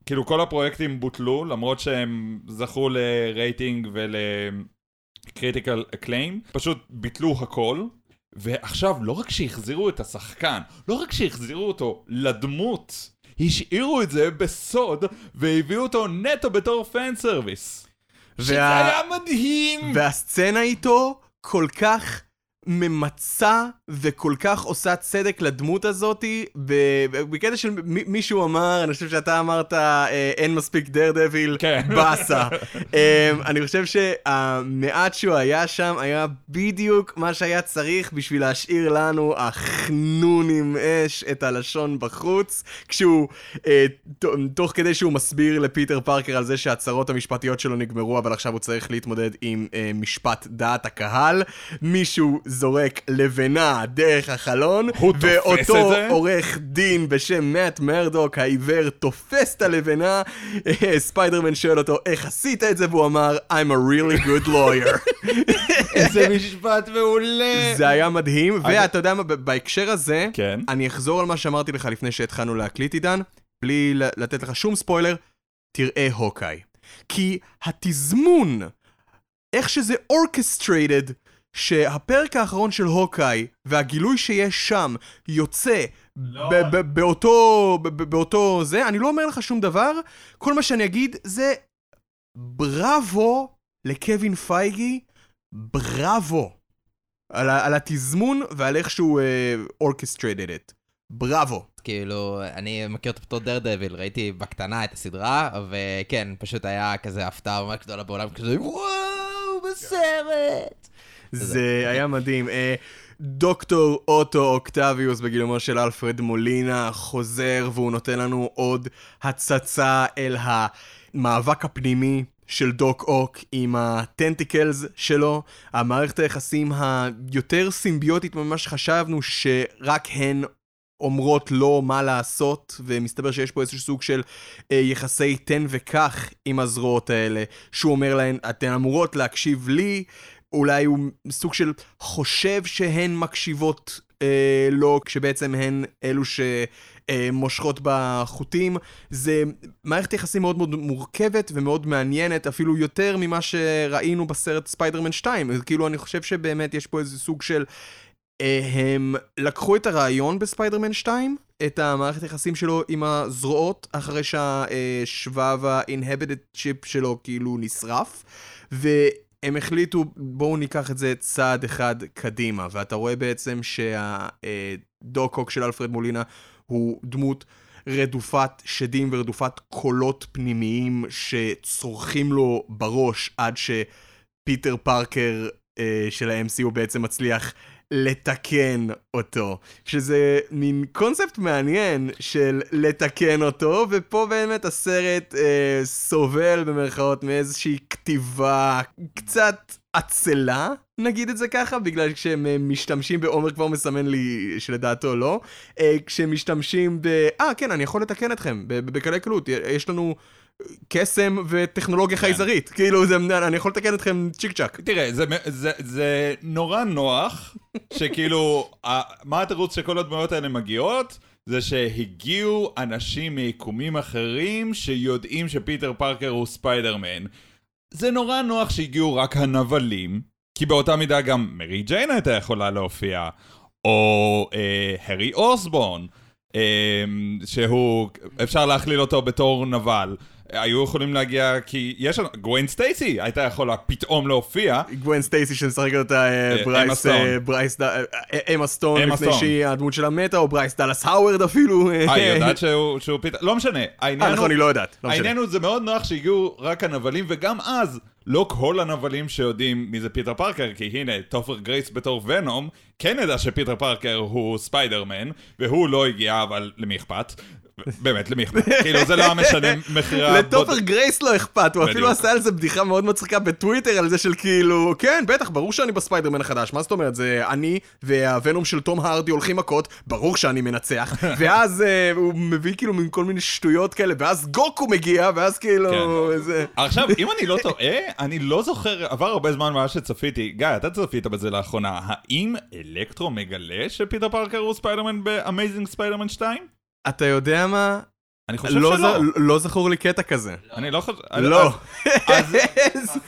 כאילו כל הפרויקטים בוטלו, למרות שהם זכו לרייטינג ול critical acclaim, פשוט ביטלו הכל. ועכשיו, לא רק שהחזירו את השחקן, לא רק שהחזירו אותו לדמות, השאירו את זה בסוד, והביאו אותו נטו בתור fan service. שזה וה- היה מדהים! והסצנה איתו כל כך ממצה וכל כך עושה צדק לדמות הזאתי, בקטע של מישהו אמר, אני חושב שאתה אמרת, אה, אין מספיק דר דביל, כן. באסה. אה, אני חושב שהמעט שהוא היה שם היה בדיוק מה שהיה צריך בשביל להשאיר לנו החנון עם אש את הלשון בחוץ, כשהוא, אה, תוך כדי שהוא מסביר לפיטר פארקר על זה שהצהרות המשפטיות שלו נגמרו, אבל עכשיו הוא צריך להתמודד עם אה, משפט דעת הקהל, מישהו זורק לבנה דרך החלון, הוא תופס ואותו את זה? עורך דין בשם מאט מרדוק העיוור תופס את הלבנה, אה, ספיידרמן שואל אותו איך עשית את זה, והוא אמר I'm a really good lawyer. איזה משפט מעולה. זה היה מדהים, ואתה יודע מה, בהקשר הזה, כן. אני אחזור על מה שאמרתי לך לפני שהתחלנו להקליט עידן, בלי לתת לך שום ספוילר, תראה הוקאי. כי התזמון, איך שזה orchestrated, שהפרק האחרון של הוקאי והגילוי שיש שם יוצא ב- ב- באותו, ב- ב- באותו זה, אני לא אומר לך שום דבר, כל מה שאני אגיד זה בראבו לקווין פייגי, בראבו. על, ה- על התזמון ועל איך שהוא orchestrated את. בראבו. כאילו, אני מכיר אותו בתור דרדוויל, ראיתי בקטנה את הסדרה, וכן, פשוט היה כזה הפתעה ממש גדולה בעולם, כזה וואו, בסרט! זה היה מדהים. אה, דוקטור אוטו אוקטביוס בגילומו של אלפרד מולינה חוזר והוא נותן לנו עוד הצצה אל המאבק הפנימי של דוק אוק עם הטנטיקלס שלו, המערכת היחסים היותר סימביוטית ממה שחשבנו שרק הן אומרות לו מה לעשות, ומסתבר שיש פה איזשהו סוג של אה, יחסי תן וקח עם הזרועות האלה, שהוא אומר להן, אתן אמורות להקשיב לי, אולי הוא סוג של חושב שהן מקשיבות אה, לו, כשבעצם הן אלו שמושכות בחוטים. זה מערכת יחסים מאוד מאוד מורכבת ומאוד מעניינת, אפילו יותר ממה שראינו בסרט ספיידרמן 2. אז כאילו, אני חושב שבאמת יש פה איזה סוג של... אה, הם לקחו את הרעיון בספיידרמן 2, את המערכת יחסים שלו עם הזרועות, אחרי שהשבב ה-inhibitor chip שלו כאילו נשרף, והם החליטו, בואו ניקח את זה צעד אחד קדימה, ואתה רואה בעצם שהדוקוק של אלפרד מולינה הוא דמות רדופת שדים ורדופת קולות פנימיים שצורכים לו בראש עד שפיטר פארקר אה, של ה-MCU בעצם מצליח לתקן אותו. שזה מין קונספט מעניין של לתקן אותו, ופה באמת הסרט אה, סובל במרכאות מאיזושהי כתיבה קצת עצלה, נגיד את זה ככה, בגלל כשהם אה, משתמשים בעומר כבר מסמן לי שלדעתו לא. אה, כשהם משתמשים ב... אה, כן, אני יכול לתקן אתכם, בקלי קלות. יש לנו קסם וטכנולוגיה חייזרית. כאילו, זה, אני יכול לתקן אתכם צ'יק צ'אק. תראה, זה, זה, זה נורא נוח, שכאילו, ה- מה התירוץ שכל הדמויות האלה מגיעות? זה שהגיעו אנשים מיקומים אחרים שיודעים שפיטר פארקר הוא ספיידרמן. זה נורא נוח שהגיעו רק הנבלים, כי באותה מידה גם מרי ג'יין הייתה יכולה להופיע, או אה, הארי אוסבורן, אה, שהוא, אפשר להכליל אותו בתור נבל. היו יכולים להגיע, כי יש לנו, גווין סטייסי הייתה יכולה פתאום להופיע. גווין סטייסי שמשחק אותה אה, אה, ברייס. אה, ברייס, אמה סטון, לפני. שהיא הדמות שלה מתה, או ברייס דאלאס האוורד אפילו. אה, היא יודעת שהוא, פתאום, לא משנה. נכון, היא לא יודעת. לא. העניין זה מאוד נוח שהגיעו רק הנבלים, וגם אז, לא כל הנבלים שיודעים מי זה פיטר פארקר, כי הנה, טופר גרייס בתור ונום, כן ידע שפיטר פארקר הוא ספיידרמן, והוא לא הגיע, אבל למי אכפת? באמת, למי אכפת? כאילו, זה לא היה משנה מחירה... לטופר גרייס לא אכפת, הוא אפילו. עשה על זה בדיחה מאוד מצחיקה בטוויטר, על זה של כאילו, כן, בטח, ברור שאני בספיידרמן החדש, מה זאת אומרת, זה אני והוונום של תום הרדי הולכים מכות, ברור שאני מנצח, ואז אה, הוא מביא כאילו מין כל מיני שטויות כאלה, ואז גוקו מגיע, ואז כאילו, כן. עכשיו, אם אני לא טועה, אני לא זוכר, עבר הרבה זמן מאז שצפיתי, גיא, אתה צפית בזה לאחרונה, האם אלקטרו מגלה שפיטר פארקר הוא ספיידרמן באמייזינג ספיידרמן 2? אתה יודע מה? אני חושב לא שלא. ז- לא זכור לי קטע כזה. אני לא חושב... לא. אז-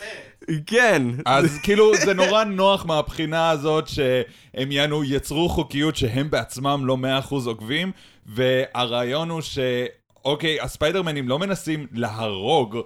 כן. אז כאילו זה נורא נוח מהבחינה הזאת שהם יענו יצרו חוקיות שהם בעצמם לא 100% עוקבים והרעיון הוא שאוקיי הספיידרמנים לא מנסים להרוג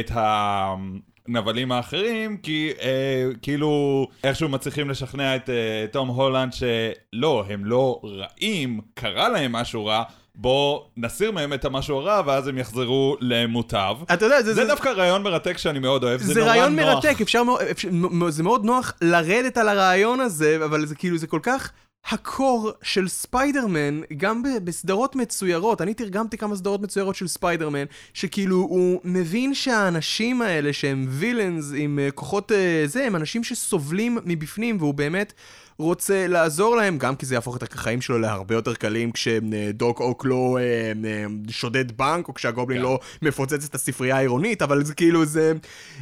את הנבלים האחרים, כי אה, כאילו איכשהו מצליחים לשכנע את אה, תום הולנד שלא, הם לא רעים, קרה להם משהו רע. בוא נסיר מהם את המשהו הרע ואז הם יחזרו למוטב. אתה יודע, זה, זה דווקא רעיון מרתק שאני מאוד אוהב, זה, זה נורא רעיון נוח. מרתק, אפשר, מאוד- אפשר, מ- זה מאוד נוח לרדת על הרעיון הזה, אבל זה כאילו, זה כל כך ה core של ספיידרמן, גם ב- בסדרות מצוירות, אני תרגמתי כמה סדרות מצוירות של ספיידרמן, שכאילו הוא מבין שהאנשים האלה שהם villains עם אה, כוחות אה, זה, הם אנשים שסובלים מבפנים, והוא באמת רוצה לעזור להם, גם כי זה יהפוך את החיים שלו להרבה יותר קלים כשדוק אוק לא אה, אה, שודד בנק, או כשהגובלין כן. לא מפוצץ את הספרייה העירונית, אבל זה כאילו, זה,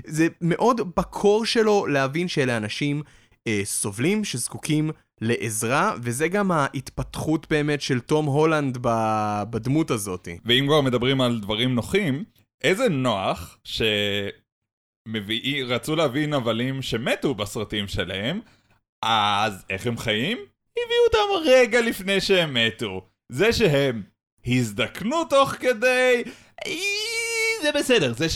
זה מאוד ב core שלו להבין שאלה אנשים אה, סובלים, שזקוקים לעזרה, וזה גם ההתפתחות באמת של תום הולנד ב- בדמות הזאת. ואם כבר מדברים על דברים נוחים, איזה נוח שרצו להביא נבלים שמתו בסרטים שלהם, אז איך הם חיים? הביאו אותם רגע לפני שהם מתו. זה שהם הזדקנו תוך כדי, זה בסדר. זה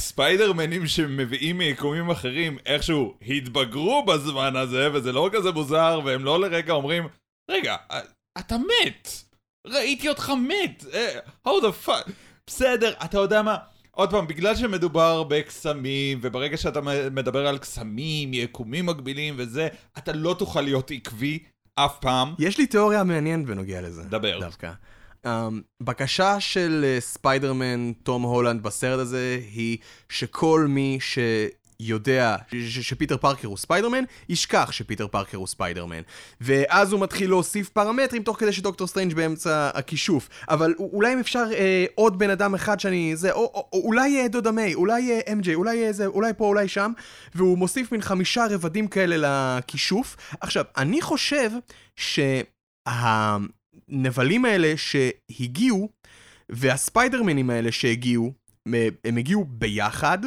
שהספיידרמנים שמביאים מיקומים אחרים איכשהו התבגרו בזמן הזה, וזה לא כזה מוזר, והם לא לרגע אומרים, רגע, אה, אתה מת. ראיתי אותך מת. אה, how the fuck. בסדר, אתה יודע מה? עוד פעם, בגלל שמדובר בקסמים, וברגע שאתה מדבר על קסמים, יקומים מקבילים וזה, אתה לא תוכל להיות עקבי אף פעם. יש לי תיאוריה מעניינת בנוגע לזה. דבר. דווקא. Um, בקשה של uh, ספיידרמן, תום הולנד בסרט הזה, היא שכל מי ש- ש- שפיטר פארקר הוא ספיידרמן, ישכח שפיטר פארקר הוא ספיידרמן. ואז הוא מתחיל להוסיף פרמטרים תוך כדי שדוקטור סטרנג' באמצע הכישוף. אבל אולי אם אפשר אה, עוד בן אדם אחד שאני... זה, או, או, או אולי אה, דודה מיי, אולי אה, אמג'יי, אולי אה, אולי פה, אולי שם, והוא מוסיף מין חמישה רבדים כאלה לכישוף. עכשיו, אני חושב שהנבלים האלה שהגיעו, והספיידרמנים האלה שהגיעו, הם הגיעו ביחד,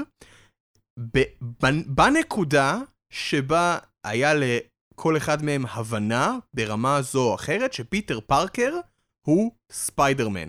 בנקודה שבה היה לכל אחד מהם הבנה ברמה זו או אחרת שפיטר פארקר הוא ספיידרמן.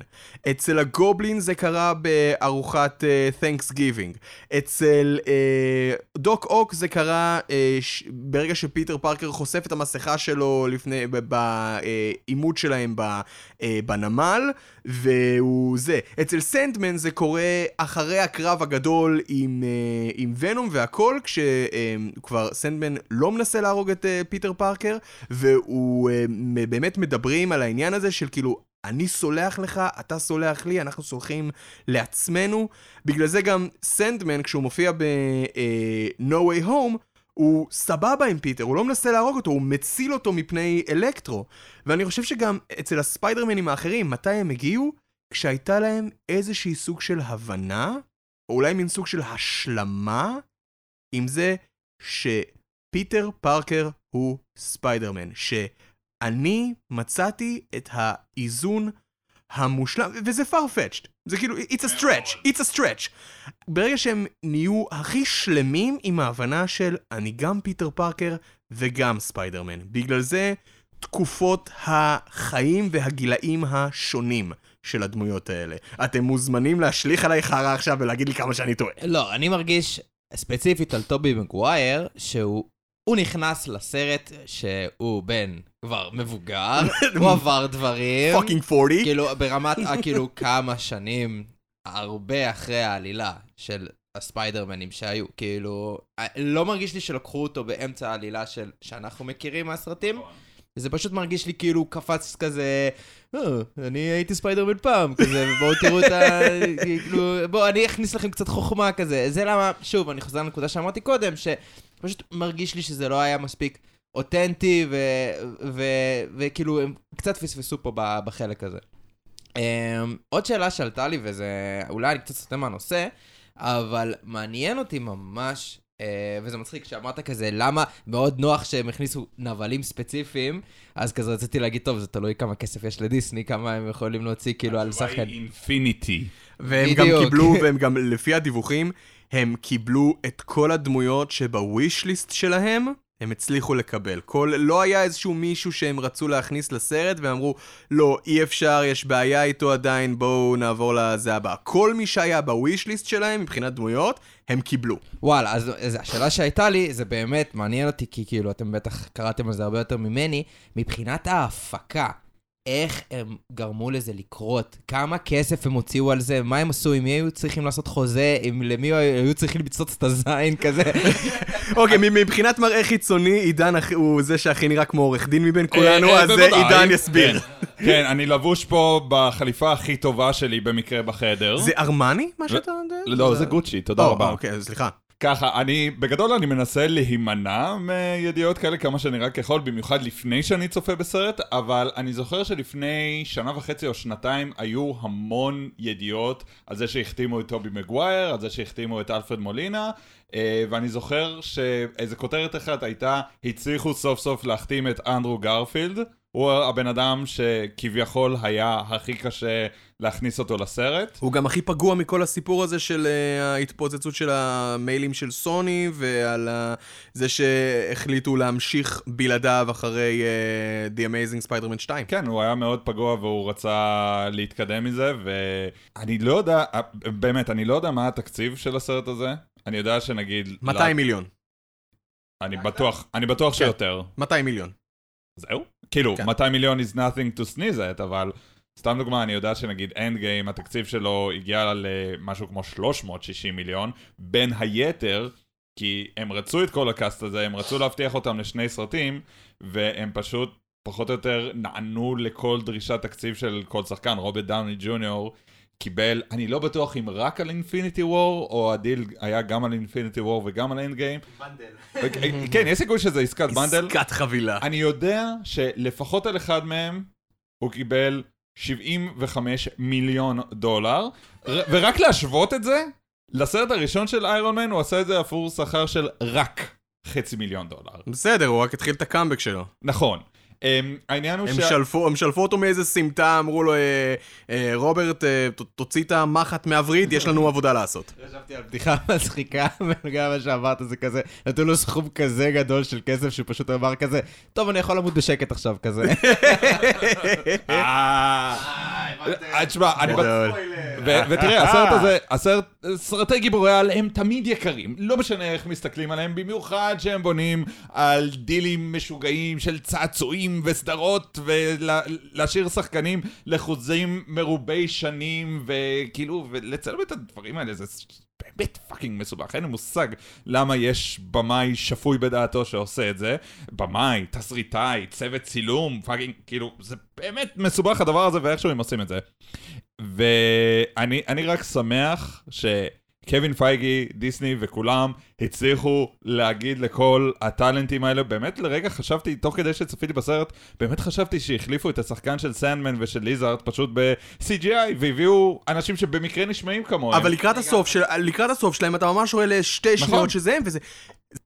אצל הגובלין זה קרה בארוחת Thanks uh, giving. אצל uh, דוק אוק זה קרה uh, ש... ברגע שפיטר פארקר חושף את המסכה שלו לפני, בעימות שלהם ב, uh, בנמל, והוא זה. אצל סנדמן זה קורה אחרי הקרב הגדול עם, uh, עם ונום והכל, כשכבר uh, סנדמן לא מנסה להרוג את uh, פיטר פארקר, והוא uh, באמת מדברים על העניין הזה של כאילו, אני סולח לך, אתה סולח לי, אנחנו סולחים לעצמנו. בגלל זה גם סנדמן, כשהוא מופיע ב-No Way Home, הוא סבבה עם פיטר, הוא לא מנסה להרוג אותו, הוא מציל אותו מפני אלקטרו. ואני חושב שגם אצל הספיידרמנים האחרים, מתי הם הגיעו? כשהייתה להם איזושהי סוג של הבנה, או אולי מין סוג של השלמה, עם זה שפיטר פארקר הוא ספיידרמן. ש... אני מצאתי את האיזון המושלם, וזה farfetched, זה כאילו, it's a stretch, it's a stretch. ברגע שהם נהיו הכי שלמים עם ההבנה של אני גם פיטר פארקר וגם ספיידרמן. בגלל זה תקופות החיים והגילאים השונים של הדמויות האלה. אתם מוזמנים להשליך עליי חרא עכשיו ולהגיד לי כמה שאני טועה. לא, אני מרגיש ספציפית על טובי מגווייר, שהוא הוא נכנס לסרט שהוא בן כבר מבוגר, הוא עבר דברים. fucking 40. כאילו, ברמת, ה- כאילו, כמה שנים, הרבה אחרי העלילה של הספיידרמנים שהיו. כאילו, לא מרגיש לי שלקחו אותו באמצע העלילה של, שאנחנו מכירים מהסרטים. זה פשוט מרגיש לי כאילו קפץ כזה, "אה, אני הייתי ספיידרמן פעם, כזה, בואו תראו את ה... כאילו, בואו, אני אכניס לכם קצת חוכמה כזה. זה למה, שוב, אני חוזר לנקודה שאמרתי קודם, שפשוט מרגיש לי שזה לא היה מספיק אותנטי, וכאילו, הם קצת פספסו פה בחלק הזה. Um, עוד שאלה שעלתה לי, וזה אולי אני קצת סוטה מהנושא, אבל מעניין אותי ממש, uh, וזה מצחיק שאמרת כזה, למה מאוד נוח שהם הכניסו נבלים ספציפיים, אז כזה רציתי להגיד, טוב, זה תלוי כמה כסף יש לדיסני, כמה הם יכולים להוציא כאילו על שחקן. אינפיניטי. והם גם. קיבלו, והם גם, לפי הדיווחים, הם קיבלו את כל הדמויות שבוויש ליסט שלהם, הם הצליחו לקבל. כל, לא היה איזשהו מישהו שהם רצו להכניס לסרט ואמרו, לא, אי אפשר, יש בעיה איתו עדיין, בואו נעבור לזה הבא. כל מי שהיה בוויש ליסט שלהם מבחינת דמויות, הם קיבלו. וואלה, אז, אז השאלה שהייתה לי, זה באמת מעניין אותי, כי כאילו, אתם בטח קראתם על זה הרבה יותר ממני, מבחינת ההפקה, איך הם גרמו לזה לקרות? כמה כסף הם הוציאו על זה? מה הם עשו? עם מי היו צריכים לעשות חוזה? עם למי היו צריכים לצוץ את הזין כזה? אוקיי, מבחינת מראה חיצוני, עידן הוא זה שהכי נראה כמו עורך דין מבין כולנו, אה, אה, אז זה בוודאי. עידן יסביר. כן, כן, אני לבוש פה בחליפה הכי טובה שלי במקרה בחדר. זה ארמני, מה שאתה יודע? לא, זה גוצ'י, תודה רבה. אוקיי, סליחה. ככה, אני, בגדול אני מנסה להימנע מידיעות כאלה כמה שאני רק יכול, במיוחד לפני שאני צופה בסרט, אבל אני זוכר שלפני שנה וחצי או שנתיים היו המון ידיעות על זה שהחתימו את טובי מגווייר, על זה שהחתימו את אלפרד מולינה, אה, ואני זוכר שאיזה כותרת אחת הייתה, הצליחו סוף סוף להחתים את אנדרו גרפילד, הוא הבן אדם שכביכול היה הכי קשה להכניס אותו לסרט. הוא גם הכי פגוע מכל הסיפור הזה של אה, ההתפוצצות של המיילים של סוני, ועל זה שהחליטו להמשיך בלעדיו אחרי אה, The Amazing Spider-Man 2. כן, הוא היה מאוד פגוע והוא רצה להתקדם מזה, ואני לא יודע, באמת, אני לא יודע מה התקציב של הסרט הזה. אני יודע שנגיד... 200 מיליון. אני בטוח, אני בטוח שיותר. 200 מיליון. זהו? כאילו, כן. 200 מיליון is nothing to sneeze at, אבל סתם דוגמה, אני יודע שנגיד אנד גיים, התקציב שלו הגיע למשהו כמו 360 מיליון, בין היתר, כי הם רצו את כל ה cast הזה, הם רצו להבטיח אותם לשני סרטים, והם פשוט פחות או יותר נענו לכל דרישת תקציב של כל שחקן, רוברט דאוני ג'וניור. קיבל, אני לא בטוח אם רק על אינפיניטי וור, או הדיל היה גם על אינפיניטי וור וגם על אנד גיים. כן, יש סיכוי שזה עסקת bundle. עסקת חבילה. אני יודע שלפחות על אחד מהם הוא קיבל 75 מיליון דולר, ורק להשוות את זה, לסרט הראשון של איירון מן הוא עשה את זה עבור שכר של רק חצי מיליון דולר. בסדר, הוא רק התחיל את הקאמבק שלו. נכון. Um, העניין הוא הם שה- שלפו, הם שלפו אותו מאיזה סמטה, אמרו לו, אה, אה, רוברט, אה, ת- תוציא את המחט מהווריד, יש לנו עבודה לעשות. חשבתי על בדיחה מצחיקה, וגם מה שאמרת זה כזה, נתנו לו סכום כזה גדול של כסף שהוא פשוט אמר כזה, טוב, אני יכול למות בשקט עכשיו כזה. אה, אה, תשמע, אני. ו- ותראה, הסרט הזה, הסרט, סרטי גיבורי על הם תמיד יקרים. לא משנה איך מסתכלים עליהם, במיוחד שהם בונים על דילים משוגעים של צעצועים וסדרות, ולהשאיר שחקנים לחוזים מרובי שנים, וכאילו, ולצלם את הדברים האלה, זה באמת fucking מסובך. אין לי מושג למה יש במאי שפוי בדעתו שעושה את זה. במאי, תסריטאי, צוות צילום, fucking, כאילו, זה באמת מסובך הדבר הזה, ואיכשהו הם עושים את זה. ואני אני רק שמח שקווין פייגי, דיסני וכולם הצליחו להגיד לכל הטאלנטים האלה, באמת לרגע חשבתי, תוך כדי שצפיתי בסרט, באמת חשבתי שהחליפו את השחקן של סנדמן ושל ליזארד פשוט ב-CGI, והביאו אנשים שבמקרה נשמעים כמוהם. אבל לקראת הסוף, של, לקראת הסוף שלהם אתה ממש רואה לשתי נכון. שניות שזה הם, וזה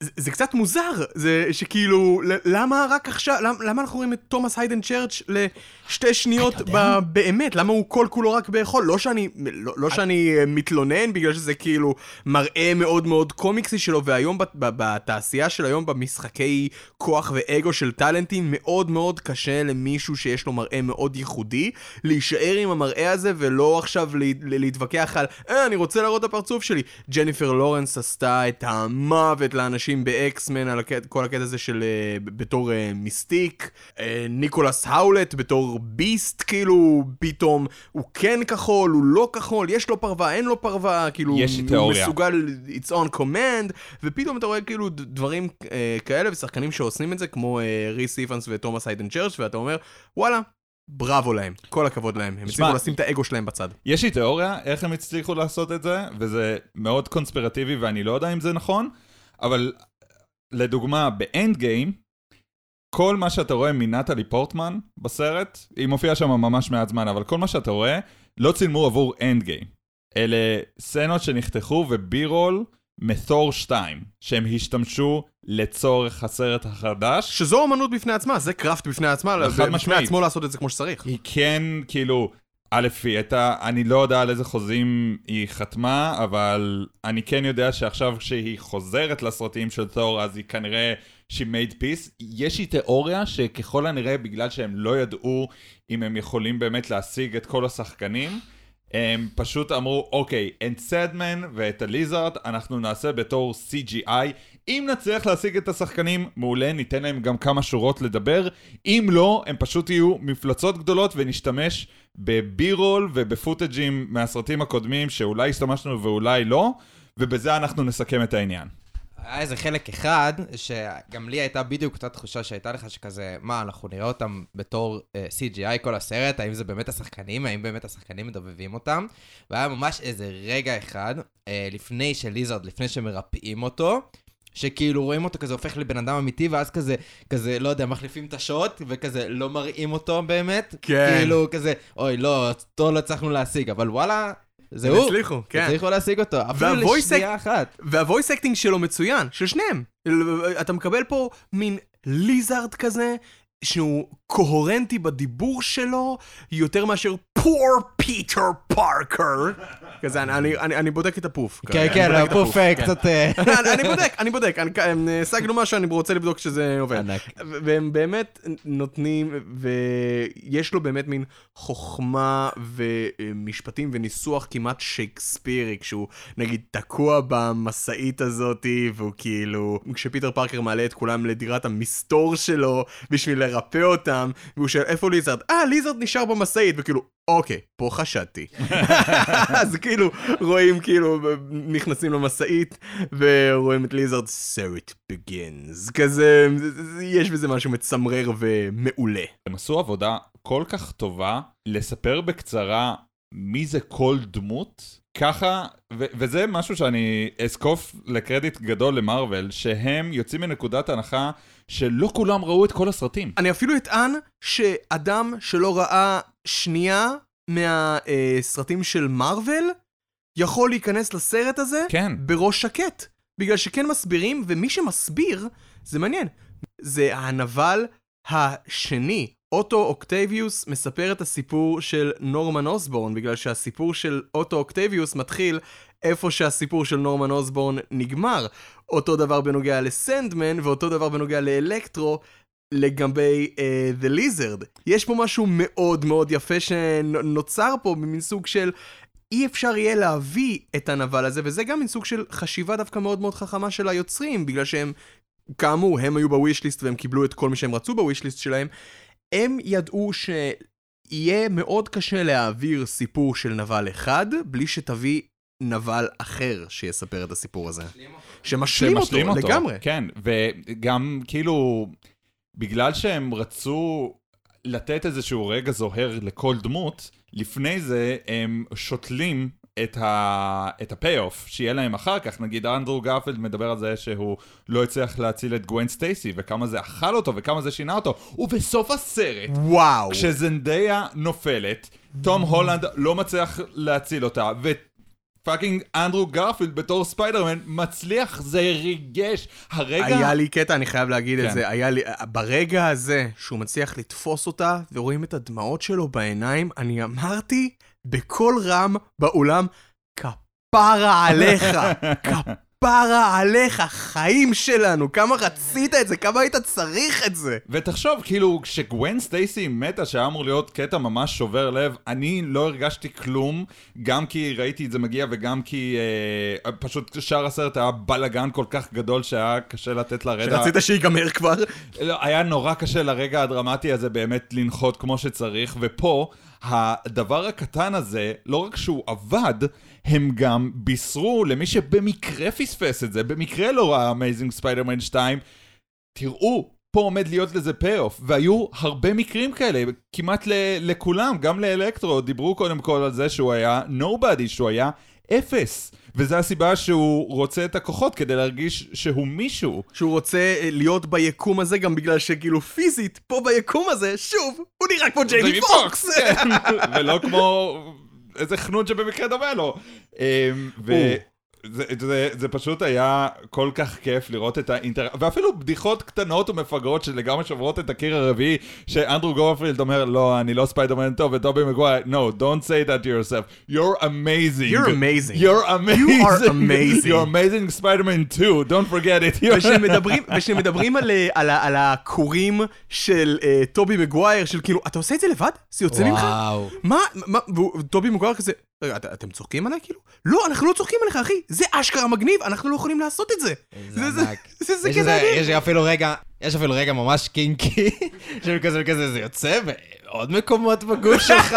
זה, זה קצת מוזר, זה שכאילו, למה רק עכשיו, למה, למה אנחנו רואים את תומאס היידן צ'רץ' לשתי שניות ב, באמת, למה הוא כל כולו רק באכול? לא שאני, לא, לא שאני אה, מתלונן, בגלל שזה כאילו מראה מאוד מאוד קומיקסי שלו, והיום בת- ב- בתעשייה של היום, במשחקי כוח ואגו של טאלנטים, מאוד מאוד קשה למישהו שיש לו מראה מאוד ייחודי, להישאר עם המראה הזה ולא עכשיו לה- להתווכח על, אה, אני רוצה להראות את הפרצוף שלי. ג'ניפר לורנס עשתה את המוות לאנשים באקסמן על הקט, כל הקטע הזה של אה, בתור אה, מיסטיק. אה, ניקולס האולט בתור ביסט, כאילו, פתאום הוא כן כחול, הוא לא כחול, יש לו פרווה, אין לו פרווה, כאילו, יש הוא תיאוריה. מסוגל, it's on command, ופתאום אתה רואה כאילו דברים אה, כאלה ושחקנים שעושים את זה, כמו אה, ריס איפנס ותומאס היידן צ'רץ', ואתה אומר, וואלה, בראבו להם, כל הכבוד להם, הם הצליחו לשים את האגו שלהם בצד. יש לי תיאוריה איך הם הצליחו לעשות את זה, וזה מאוד קונספירטיבי ואני לא יודע אם זה נכון, אבל לדוגמה, באנד גיים, כל מה שאתה רואה מנטלי פורטמן בסרט, היא מופיעה שם ממש מעט זמן, אבל כל מה שאתה רואה, לא צילמו עבור אנד גיים. אלה סצנות שנחתכו ו B-roll מתור 2, שהם השתמשו לצורך הסרט החדש. שזו אמנות בפני עצמה, זה craft בפני עצמה, בפני. עצמו לעשות את זה כמו שצריך. היא כן, כאילו, א', היא הייתה, אני לא יודע על איזה חוזים היא חתמה, אבל אני כן יודע שעכשיו כשהיא חוזרת לסרטים של תור, אז היא כנראה she made peace. יש לי תיאוריה שככל הנראה, בגלל שהם לא ידעו אם הם יכולים באמת להשיג את כל השחקנים, הם פשוט אמרו, אוקיי, את סדמן ואת הליזארד אנחנו נעשה בתור CGI. אם נצליח להשיג את השחקנים, מעולה, ניתן להם גם כמה שורות לדבר. אם לא, הם פשוט יהיו מפלצות גדולות ונשתמש בבי-רול ובפוטג'ים מהסרטים הקודמים שאולי השתמשנו ואולי לא, ובזה אנחנו נסכם את העניין. היה איזה חלק אחד, שגם לי הייתה בדיוק אותה תחושה שהייתה לך שכזה, מה, אנחנו נראה אותם בתור uh, CGI כל הסרט, האם זה באמת השחקנים, האם באמת השחקנים מדובבים אותם, והיה ממש איזה רגע אחד, uh, לפני שליזרד, לפני שמרפאים אותו, שכאילו רואים אותו כזה הופך לבן אדם אמיתי, ואז כזה, כזה, לא יודע, מחליפים את השוט, וכזה לא מראים אותו באמת. כן. כאילו, כזה, אוי, לא, אותו לא הצלחנו להשיג, אבל וואלה, זה הוא. הצליחו, כן. הצליחו להשיג אותו, אפילו לשנייה אחת. וה voice acting שלו מצוין, של שניהם. אתה מקבל פה מין Lizard כזה, שהוא קוהרנטי בדיבור שלו, יותר מאשר poor פיטר פארקר. כזה, אני- אני- אני אני בודק את הפוף. כן, אני כן, הפוף כן. קצת... אה, אני בודק, אני בודק, אני- אה, השגנו משהו, אני רוצה לבדוק שזה עובד. ענק. והם באמת נותנים, ויש לו באמת מין חוכמה ומשפטים וניסוח כמעט שייקספירי, כשהוא נגיד תקוע במשאית הזאתי, והוא כאילו, כשפיטר פארקר מעלה את כולם לדירת המסתור שלו בשביל לרפא אותם, והוא שואל איפה ליזרד? אה, ליזרד נשאר במשאית, וכאילו, אוקיי, פה חשדתי. אז כאילו, רואים כאילו, נכנסים למשאית, ורואים את ליזרד, so it begins. כזה, זה- זה- יש בזה משהו מצמרר ומעולה. הם עשו עבודה כל כך טובה לספר בקצרה מי זה כל דמות, ככה, ו- וזה משהו שאני אזקוף לקרדיט גדול למרוויל, שהם יוצאים מנקודת הנחה שלא כולם ראו את כל הסרטים. אני אפילו אטען שאדם שלא ראה שנייה מהסרטים של מארוול, יכול להיכנס לסרט הזה כן. בראש שקט. בגלל שכן מסבירים, ומי שמסביר, זה מעניין. זה הנבל השני. אוטו אוקטביוס מספר את הסיפור של נורמן אוסבורן, בגלל שהסיפור של אוטו אוקטביוס מתחיל איפה שהסיפור של נורמן אוסבורן נגמר. אותו דבר בנוגע לסנדמן, ואותו דבר בנוגע לאלקטרו, לגבי uh, The Lizard. יש פה משהו מאוד מאוד יפה שנוצר פה במין סוג של אי אפשר יהיה להביא את הנבל הזה, וזה גם מין סוג של חשיבה דווקא מאוד מאוד חכמה של היוצרים, בגלל שהם, כאמור, הם היו בווישליסט והם קיבלו את כל מי שהם רצו בווישליסט שלהם. הם ידעו שיהיה מאוד קשה להעביר סיפור של נבל אחד, בלי שתביא נבל אחר שיספר את הסיפור הזה. שמשלים אותו, שמשלים לגמרי. כן, וגם כאילו, בגלל שהם רצו לתת איזשהו רגע זוהר לכל דמות, לפני זה הם שותלים את, ה... את ה payoff שיהיה להם אחר כך. נגיד אנדרו גרפילד מדבר על זה שהוא לא הצליח להציל את גווין סטייסי, וכמה זה אכל אותו וכמה זה שינה אותו. ובסוף הסרט, וואו. כשזנדיה נופלת, תום הולנד לא מצליח להציל אותה, ו fucking אנדרו גרפילד בתור ספיידרמן מצליח, זה ריגש. הרגע... היה לי קטע, אני חייב להגיד את כן. זה, היה לי, ברגע הזה שהוא מצליח לתפוס אותה, ורואים את הדמעות שלו בעיניים, אני אמרתי בקול רם באולם, כפרה עליך, כפרה עליך, חיים שלנו, כמה רצית את זה, כמה היית צריך את זה. ותחשוב, כאילו, כשגווין סטייסי מתה, שהיה אמור להיות קטע ממש שובר לב, אני לא הרגשתי כלום, גם כי ראיתי את זה מגיע וגם כי אה, פשוט שאר הסרט היה בלאגן כל כך גדול שהיה קשה לתת לרגע... שרצית שיגמר כבר. לא, היה נורא קשה לרגע הדרמטי הזה באמת לנחות כמו שצריך, ופה, הדבר הקטן הזה, לא רק שהוא עבד, הם גם בישרו למי שבמקרה פספס את זה, במקרה לא ראה Amazing Spider-Man 2, תראו, פה עומד להיות לזה payoff, והיו הרבה מקרים כאלה, כמעט ל- לכולם, גם לאלקטרו, דיברו קודם כל על זה שהוא היה nobody, שהוא היה אפס. וזו הסיבה שהוא רוצה את הכוחות כדי להרגיש שהוא מישהו. שהוא רוצה אה, להיות ביקום הזה גם בגלל שכאילו פיזית, פה ביקום הזה, שוב, הוא נראה כמו ג'יימי ג'יימי פוקס. כן, ולא כמו איזה חנון שבמקרה דומה לו. אמ, ו- זה, זה, זה פשוט היה כל כך כיף לראות את האינטר... ואפילו בדיחות קטנות ומפגרות שלגמרי שוברות את הקיר הרביעי, שאנדרו גרפילד אומר, לא, אני לא ספיידרמן טוב, וטובי מגווייר, no, don't say that to yourself. You're amazing. You're amazing. You're amazing. You are amazing. You're amazing Spider-Man 2, don't forget it. ושמדברים, ושמדברים על, על, על הכורים של אה, טובי מגווייר, של כאילו, אתה עושה את זה לבד? זה יוצא ממך? וואו. מה, מה, והוא- טובי מגווייר כזה, רגע, את, אתם צוחקים עליי כאילו? לא, אנחנו לא צוחקים עליך, אחי, זה אשכרה מגניב, אנחנו לא יכולים לעשות את זה. זה זה- ענק. זה- זה יש כזה אדיר. יש אפילו רגע, יש אפילו רגע ממש קינקי, של כזה וכזה, זה יוצא בעוד מקומות בגוף שלך.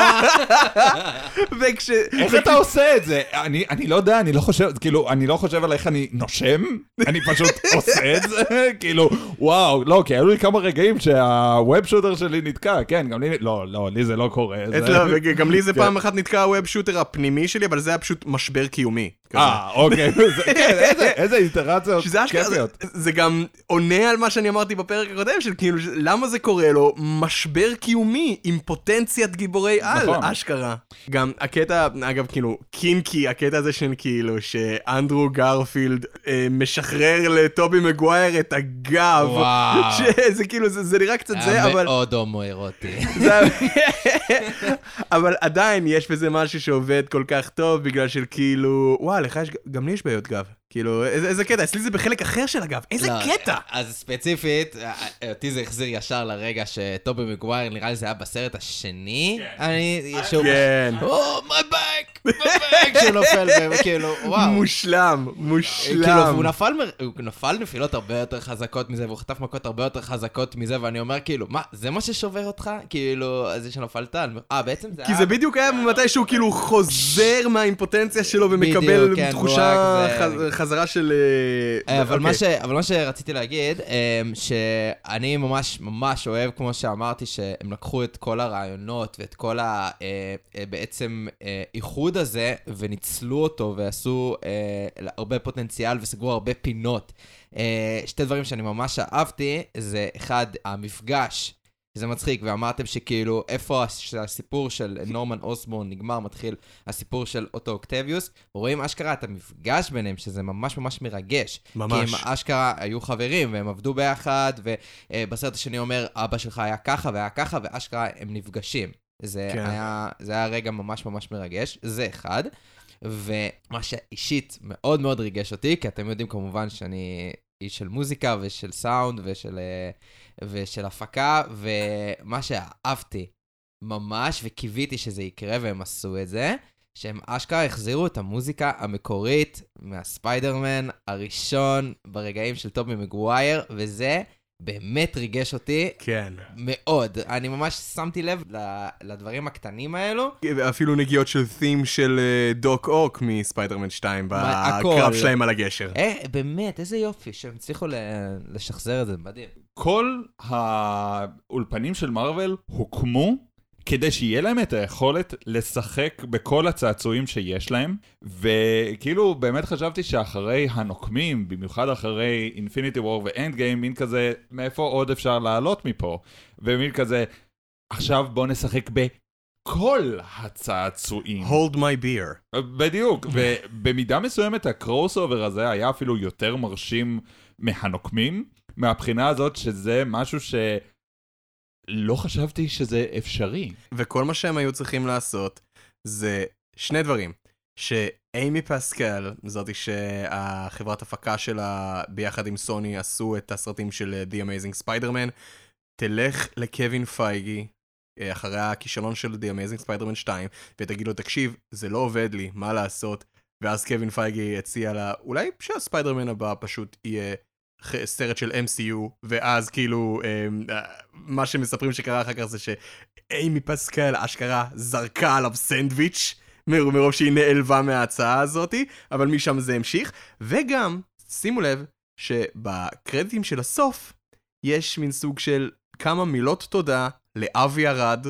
וכש... איך אתה עושה את זה? אני, אני לא יודע, אני לא חושב, כאילו, אני לא חושב על איך אני נושם, אני פשוט עושה את זה, כאילו, וואו, לא, כי היו לי כמה רגעים שהווב שוטר שלי נתקע, כן, גם לי, לא, לא, לי זה לא קורה. זה- אצלו, וגם לי זה כן. פעם אחת נתקע הווב שוטר הפנימי שלי, אבל זה היה פשוט משבר קיומי. אה, אוקיי, זה- כן, איזה- זה, כיפיות. זה גם עונה על מה שאני אמרתי בפרק הקודם, של כאילו, למה זה קורה לו? משבר קיומי עם פוטנציית גיבורי על, נכון. אשכרה. גם הקטע, אגב, כאילו, קינקי, הקטע הזה של כאילו, שאנדרו גרפילד אה, משחרר לטובי מגווייר את הגב. וואו. שזה כאילו, זה, נראה קצת זה, היה אבל... מאוד הומואירוטי. אבל עדיין יש בזה משהו שעובד כל כך טוב, בגלל של כאילו, וואי, לך יש, גם לי יש בעיות גב. כאילו, איזה, איזה קטע, אצלי זה בחלק אחר של הגב, איזה לא, קטע! אז ספציפית, אותי זה החזיר ישר לרגע שטובי מגווייר, נראה לי זה היה בסרט השני. אני... שהוא... כן. או, my back, my back, שהוא נופל, וכאילו, וואו. מושלם, כאילו, מושלם. הוא נפל, הוא נפל נפילות הרבה יותר חזקות מזה, והוא חטף מכות הרבה יותר חזקות מזה, ואני אומר, כאילו, מה, זה מה ששובר אותך? כאילו, זה שנפלת? אה, בעצם זה כי היה... זה בדיוק היה מתי שהוא כאילו חוזר מהאימפוטנציה שלו ומקבל כן, תחושה הוא רק חז- חזרה של... אה, אה, אבל, מה אוקיי. ש, אבל מה שרציתי להגיד, אה, שאני ממש ממש אוהב, כמו שאמרתי, שהם לקחו את כל הרעיונות ואת כל ה... בעצם איחוד הזה, וניצלו אותו ועשו הרבה פוטנציאל וסגרו הרבה פינות. שתי דברים שאני ממש אהבתי, זה אחד, המפגש. זה מצחיק, ואמרתם שכאילו, איפה הס- הסיפור של נורמן אוסבורן נגמר, מתחיל הסיפור של אוטו אוקטביוס, רואים אשכרה את המפגש ביניהם, שזה ממש ממש מרגש. ממש. כי הם אשכרה היו חברים, והם עבדו ביחד, ובסרט השני אומר, אבא שלך היה ככה והיה ככה, ואשכרה הם נפגשים. זה, כן. היה, זה היה רגע ממש ממש מרגש, זה אחד. ומה שאישית מאוד מאוד ריגש אותי, כי אתם יודעים כמובן שאני איש של מוזיקה ושל סאונד ושל, אה, ושל הפקה, ומה שאהבתי ממש, וקיוויתי שזה יקרה והם עשו את זה, שהם אשכרה החזירו את המוזיקה המקורית מהספיידרמן הראשון ברגעים של טובי מגווייר, וזה באמת ריגש אותי כן. מאוד. אני ממש שמתי לב ל- לדברים הקטנים האלו. אפילו נגיעות של תים של אה, דוק אוק מספיידרמן 2 מה, בקרב. שלהם על הגשר. אה, באמת, איזה יופי שהם הצליחו ל- לשחזר את זה, מדהים. כל האולפנים של מארוול הוקמו כדי שיהיה להם את היכולת לשחק בכל הצעצועים שיש להם, וכאילו באמת חשבתי שאחרי הנוקמים, במיוחד אחרי Infinity War ו Endgame, מין כזה, מאיפה עוד אפשר לעלות מפה? ומין כזה, עכשיו בוא נשחק בכל הצעצועים. hold my beer. בדיוק, ובמידה מסוימת ה crossover הזה היה אפילו יותר מרשים מהנוקמים, מהבחינה הזאת שזה משהו שלא חשבתי שזה אפשרי. וכל מה שהם היו צריכים לעשות זה שני דברים. שאימי פסקל, זאתי שהחברת הפקה שלה ביחד עם סוני עשו את הסרטים של The Amazing Spider-Man, תלך לקווין פייגי אה, אחרי הכישלון של The Amazing Spider-Man 2, ותגיד לו, תקשיב, זה לא עובד לי, מה לעשות? ואז קווין פייגי הציע לה, אולי שהספיידרמן הבא פשוט יהיה סרט של MCU, ואז כאילו, אה, אה, מה שמספרים שקרה אחר כך זה שאימי פסקל אשכרה זרקה עליו סנדוויץ', מר- מרוב שהיא נעלבה מההצעה הזאתי, אבל משם זה המשיך. וגם, שימו לב, שבקרדיטים של הסוף, יש מין סוג של כמה מילות תודה לאבי ארד,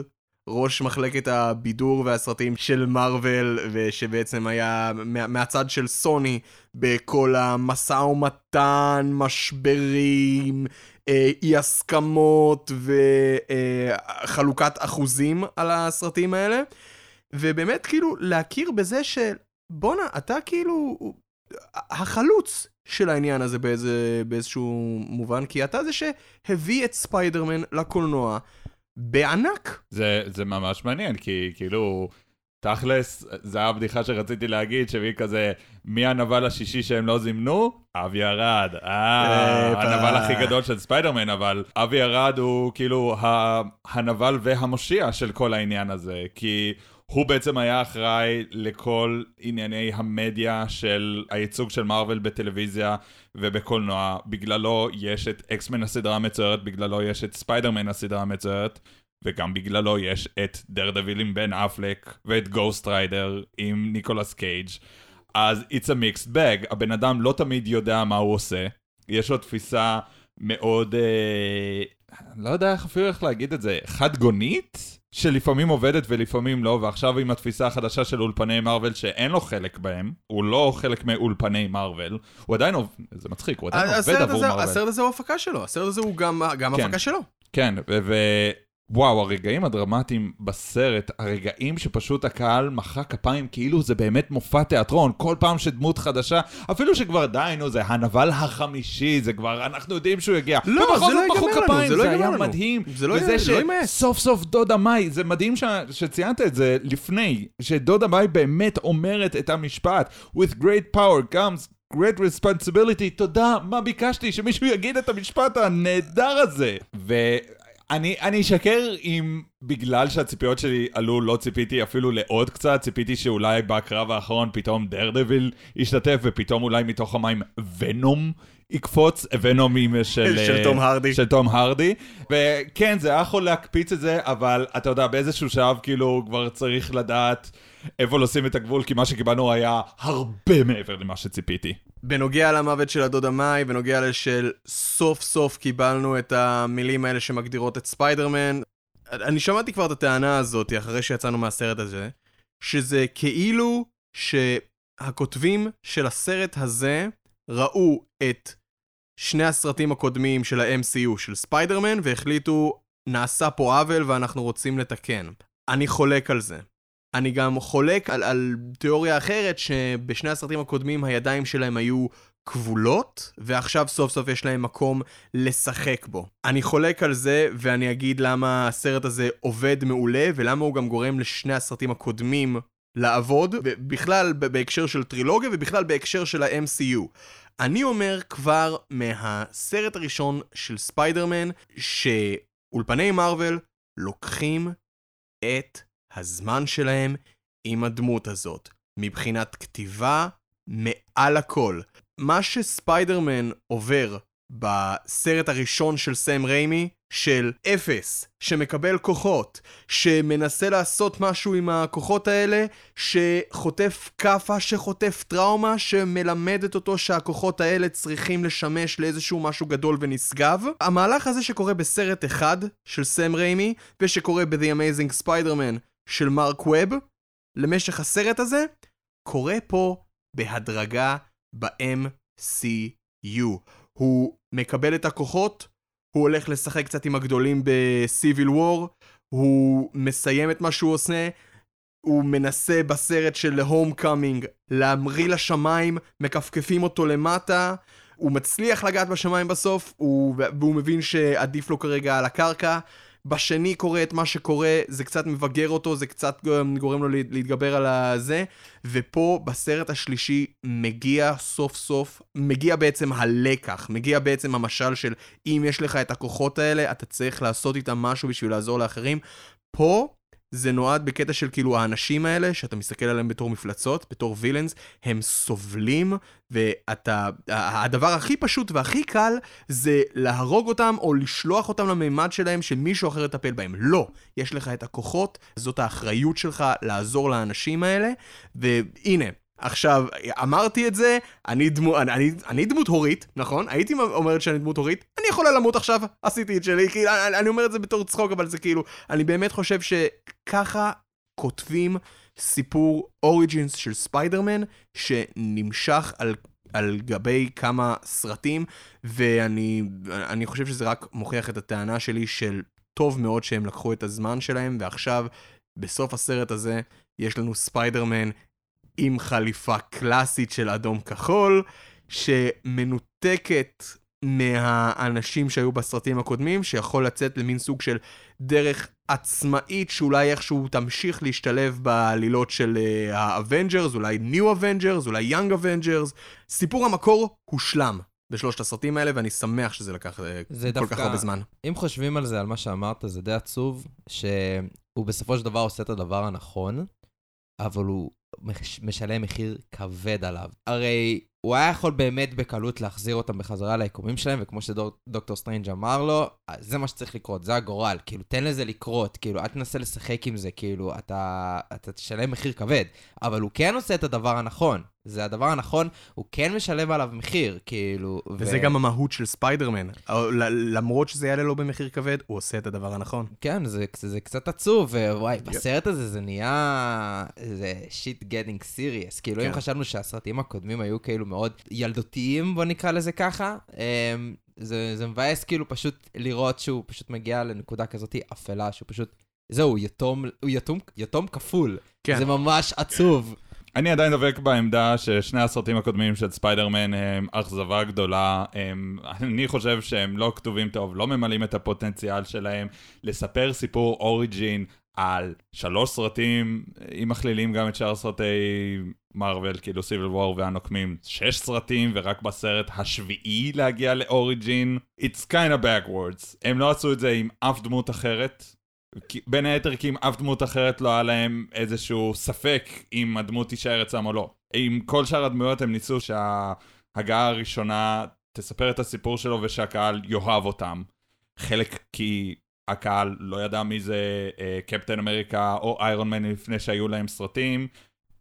ראש מחלקת הבידור והסרטים של מארוול, ושבעצם היה מה, מהצד של סוני בכל המשא ומתן, משברים, אה, אי הסכמות וחלוקת אחוזים על הסרטים האלה. ובאמת כאילו להכיר בזה של בואנה, אתה כאילו החלוץ של העניין הזה באיזה, באיזשהו מובן, כי אתה זה שהביא את ספיידרמן לקולנוע בענק. זה, זה ממש מעניין, כי כאילו, תכלס, היה הבדיחה שרציתי להגיד, שהביא כזה, מי הנבל השישי שהם לא זימנו? אבי ארד. אה. הנבל הכי גדול של ספיידרמן, אבל אבי ארד הוא כאילו ה- הנבל והמושיע של כל העניין הזה, כי... הוא בעצם היה אחראי לכל ענייני המדיה של הייצוג של מארוול בטלוויזיה ובקולנוע. בגללו יש את אקס-מן הסדרה המצוירת, בגללו יש את ספיידרמן הסדרה המצוירת, וגם בגללו יש את דרדוויל עם בן אפלק, ואת גוסט ריידר עם ניקולס קייג'. אז it's a mixed bag, הבן אדם לא תמיד יודע מה הוא עושה, יש לו תפיסה מאוד, אה, לא יודע איך אפילו איך להגיד את זה, חד גונית? שלפעמים עובדת ולפעמים לא, ועכשיו עם התפיסה החדשה של אולפני מארוול שאין לו חלק בהם, הוא לא חלק מאולפני מארוול, הוא עדיין עובד, זה מצחיק, הוא עדיין עובד עבור מארוול. הסרט הזה הוא הפקה שלו, הסרט הזה הוא גם, גם כן. הפקה שלו. כן, ו... ו- וואו, הרגעים הדרמטיים בסרט, הרגעים שפשוט הקהל מחא כפיים כאילו זה באמת מופע תיאטרון, כל פעם שדמות חדשה, אפילו שכבר די, נו, זה הנבל החמישי, זה כבר, אנחנו יודעים שהוא יגיע. לא, זה לא ייגמר לנו, כפיים, זה לא זה ייגמר היה לנו. מדהים. זה לא וזה י- לא. שסוף סוף דודה מאי, זה מדהים ש... שציינת את זה לפני, שדודה מאי באמת אומרת את המשפט, with great power comes great responsibility, תודה, מה ביקשתי? שמישהו יגיד את המשפט הנהדר הזה. ואני אני אשקר אם בגלל שהציפיות שלי עלו, לא ציפיתי אפילו לעוד קצת, ציפיתי שאולי בקרב האחרון פתאום דרדוויל ישתתף, ופתאום אולי מתוך המים ונום יקפוץ, ונום עם של... של אה, תום הרדי. של תום הרדי. וכן, זה היה יכול להקפיץ את זה, אבל אתה יודע, באיזשהו שלב כאילו כבר צריך לדעת איפה לשים את הגבול, כי מה שקיבלנו היה הרבה מעבר למה שציפיתי. בנוגע למוות של הדודה מאי, בנוגע לשל סוף סוף קיבלנו את המילים האלה שמגדירות את ספיידרמן. אני שמעתי כבר את הטענה הזאת אחרי שיצאנו מהסרט הזה, שזה כאילו שהכותבים של הסרט הזה ראו את שני הסרטים הקודמים של ה-MCU של ספיידרמן והחליטו נעשה פה עוול ואנחנו רוצים לתקן. אני חולק על זה. אני גם חולק על, על תיאוריה אחרת שבשני הסרטים הקודמים הידיים שלהם היו כבולות, ועכשיו סוף סוף יש להם מקום לשחק בו. אני חולק על זה, ואני אגיד למה הסרט הזה עובד מעולה, ולמה הוא גם גורם לשני הסרטים הקודמים לעבוד, בכלל בהקשר של טרילוגיה, ובכלל בהקשר של ה-MCU. אני אומר כבר מהסרט הראשון של ספיידרמן, שאולפני מארוול לוקחים את הזמן שלהם עם הדמות הזאת. מבחינת כתיבה, מעל הכל. מה שספיידרמן עובר בסרט הראשון של סם ריימי, של אפס, שמקבל כוחות, שמנסה לעשות משהו עם הכוחות האלה, שחוטף כאפה, שחוטף טראומה, שמלמדת אותו שהכוחות האלה צריכים לשמש לאיזשהו משהו גדול ונשגב. המהלך הזה שקורה בסרט אחד של סם ריימי, ושקורה ב-The Amazing Spider-Man של מרק ווב, למשך הסרט הזה, קורה פה בהדרגה ב-MCU. הוא מקבל את הכוחות, הוא הולך לשחק קצת עם הגדולים ב-Civil War, הוא מסיים את מה שהוא עושה, הוא מנסה בסרט של Homecoming להמריא לשמיים, מכפכפים אותו למטה, הוא מצליח לגעת בשמיים בסוף, הוא, והוא מבין שעדיף לו כרגע על הקרקע. בשני קורה את מה שקורה, זה קצת מבגר אותו, זה קצת גורם, לו לה- להתגבר על הזה, ופה בסרט השלישי מגיע סוף סוף, מגיע בעצם הלקח, מגיע בעצם המשל של אם יש לך את הכוחות האלה, אתה צריך לעשות איתם משהו בשביל לעזור לאחרים. פה זה נועד בקטע של כאילו האנשים האלה, שאתה מסתכל עליהם בתור מפלצות, בתור וילאנס, הם סובלים, ואתה... הדבר הכי פשוט והכי קל זה להרוג אותם או לשלוח אותם למימד שלהם שמישהו אחר יטפל בהם. לא, יש לך את הכוחות, זאת האחריות שלך לעזור לאנשים האלה, והנה. עכשיו, אמרתי את זה, אני, דמו, אני, אני, אני דמות הורית, נכון? הייתי אומרת שאני דמות הורית, אני יכולה למות עכשיו, עשיתי את שלי, כאילו, אני, אני אומר את זה בתור צחוק, אבל זה כאילו, אני באמת חושב שככה כותבים סיפור origins של ספיידרמן, שנמשך על, על גבי כמה סרטים, ואני אני חושב שזה רק מוכיח את הטענה שלי של טוב מאוד שהם לקחו את הזמן שלהם, ועכשיו, בסוף הסרט הזה, יש לנו ספיידרמן עם חליפה קלאסית של אדום כחול, שמנותקת מהאנשים שהיו בסרטים הקודמים, שיכול לצאת למין סוג של דרך עצמאית שאולי איכשהו תמשיך להשתלב בעלילות של uh, ה Avengers, אולי New Avengers, אולי Young Avengers. סיפור המקור הושלם בשלושת הסרטים האלה, ואני שמח שזה לקח uh, זה כל דווקא- כך הרבה זמן. אם חושבים על זה, על מה שאמרת, זה די עצוב, שהוא בסופו של דבר עושה את הדבר הנכון, אבל הוא משלם מחיר כבד עליו. הרי הוא היה יכול באמת בקלות להחזיר אותם בחזרה ליקומים שלהם, וכמו שדוקטור סטרנג' אמר לו, זה מה שצריך לקרות, זה הגורל. כאילו, תן לזה לקרות, כאילו, אל תנסה לשחק עם זה, כאילו, אתה, אתה תשלם מחיר כבד. אבל הוא כן עושה את הדבר הנכון. זה הדבר הנכון, הוא כן משלם עליו מחיר, כאילו... וזה גם המהות של ספיידרמן. למרות שזה יעלה לו במחיר כבד, הוא עושה את הדבר הנכון. כן, זה, זה קצת עצוב, ווואי, בסרט הזה זה נהיה... זה shit getting serious. כאילו, אם כן. חשבנו שהסרטים הקודמים היו כאילו מאוד ילדותיים, בוא נקרא לזה ככה, אמ, זה, זה מבאס כאילו פשוט לראות שהוא פשוט מגיע לנקודה כזאת אפלה, שהוא פשוט... זהו, יתום, הוא יתום, יתום כפול. כן. זה ממש עצוב. אני עדיין דבק בעמדה ששני הסרטים הקודמים של ספיידרמן הם אכזבה גדולה. הם, אני חושב שהם לא כתובים טוב, לא ממלאים את הפוטנציאל שלהם. לספר סיפור אוריג'ין על שלוש סרטים, אם מכלילים גם את שאר סרטי מארוול, כאילו סיביל וור והנוקמים, שש סרטים, ורק בסרט השביעי להגיע לאוריג'ין. It's kind of backwards. הם לא עשו את זה עם אף דמות אחרת. בין היתר כי אם אף דמות אחרת לא היה להם איזשהו ספק אם הדמות תישאר אצלם או לא. עם כל שאר הדמויות הם ניסו שההגעה הראשונה תספר את הסיפור שלו ושהקהל יאהב אותם. חלק כי הקהל לא ידע מי זה אה, קפטן אמריקה או איירון מן לפני שהיו להם סרטים,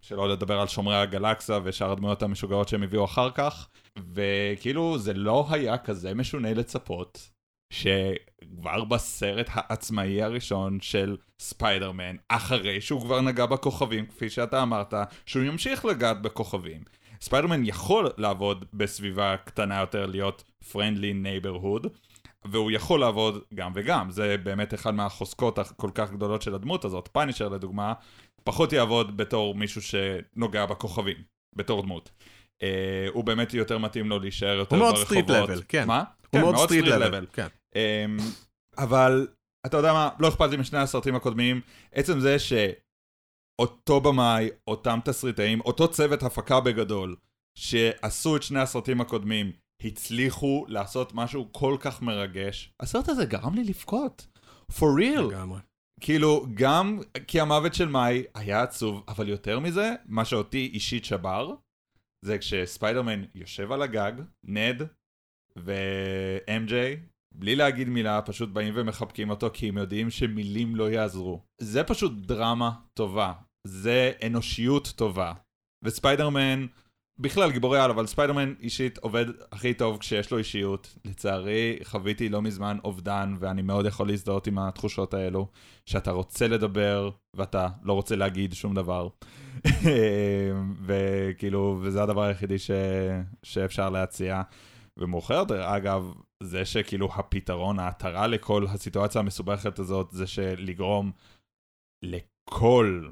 שלא לדבר על שומרי הגלקסה ושאר הדמויות המשוגעות שהם הביאו אחר כך, וכאילו זה לא היה כזה משונה לצפות שכבר בסרט העצמאי הראשון של ספיידרמן, אחרי שהוא כבר נגע בכוכבים, כפי שאתה אמרת, שהוא ימשיך לגעת בכוכבים. ספיידרמן יכול לעבוד בסביבה קטנה יותר, להיות friendly neighborhood, והוא יכול לעבוד גם וגם. זה באמת אחד מהחוזקות הכל כך גדולות של הדמות הזאת. פאנישר לדוגמה, פחות יעבוד בתור מישהו שנוגע בכוכבים, בתור דמות. Uh, הוא באמת יותר מתאים לו להישאר יותר הוא מאוד ברחובות. street level, כן. מה? הוא כן, מאוד סטריט לבל. כן. אמ, אבל אתה יודע מה, לא אכפת לי משני הסרטים הקודמים, עצם זה שאותו במאי, אותם תסריטאים, אותו צוות הפקה בגדול, שעשו את שני הסרטים הקודמים, הצליחו לעשות משהו כל כך מרגש, הסרט הזה גרם לי לבכות. for real. לגמרי. כאילו, גם כי המוות של מאי היה עצוב, אבל יותר מזה, מה שאותי אישית שבר, זה כשספיידרמן יושב על הגג, נד ו-MJ, בלי להגיד מילה, פשוט באים ומחבקים אותו, כי הם יודעים שמילים לא יעזרו. זה פשוט דרמה טובה. זה אנושיות טובה. וספיידרמן, בכלל גיבורי על, אבל ספיידרמן אישית עובד הכי טוב כשיש לו אישיות. לצערי, חוויתי לא מזמן אובדן, ואני מאוד יכול להזדהות עם התחושות האלו, שאתה רוצה לדבר, ואתה לא רוצה להגיד שום דבר. וכאילו, וזה הדבר היחידי ש... שאפשר להציע. ומאוחר יותר, אגב, זה שכאילו הפתרון, ההתרה לכל הסיטואציה המסובכת הזאת, זה שלגרום לכל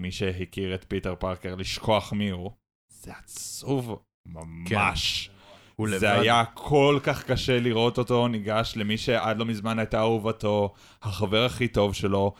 מי שהכיר את פיטר פארקר לשכוח מי הוא, זה עצוב ממש. הוא זה לבד. היה כל כך קשה לראות אותו ניגש למי שעד לא מזמן הייתה אהובתו, החבר הכי טוב שלו,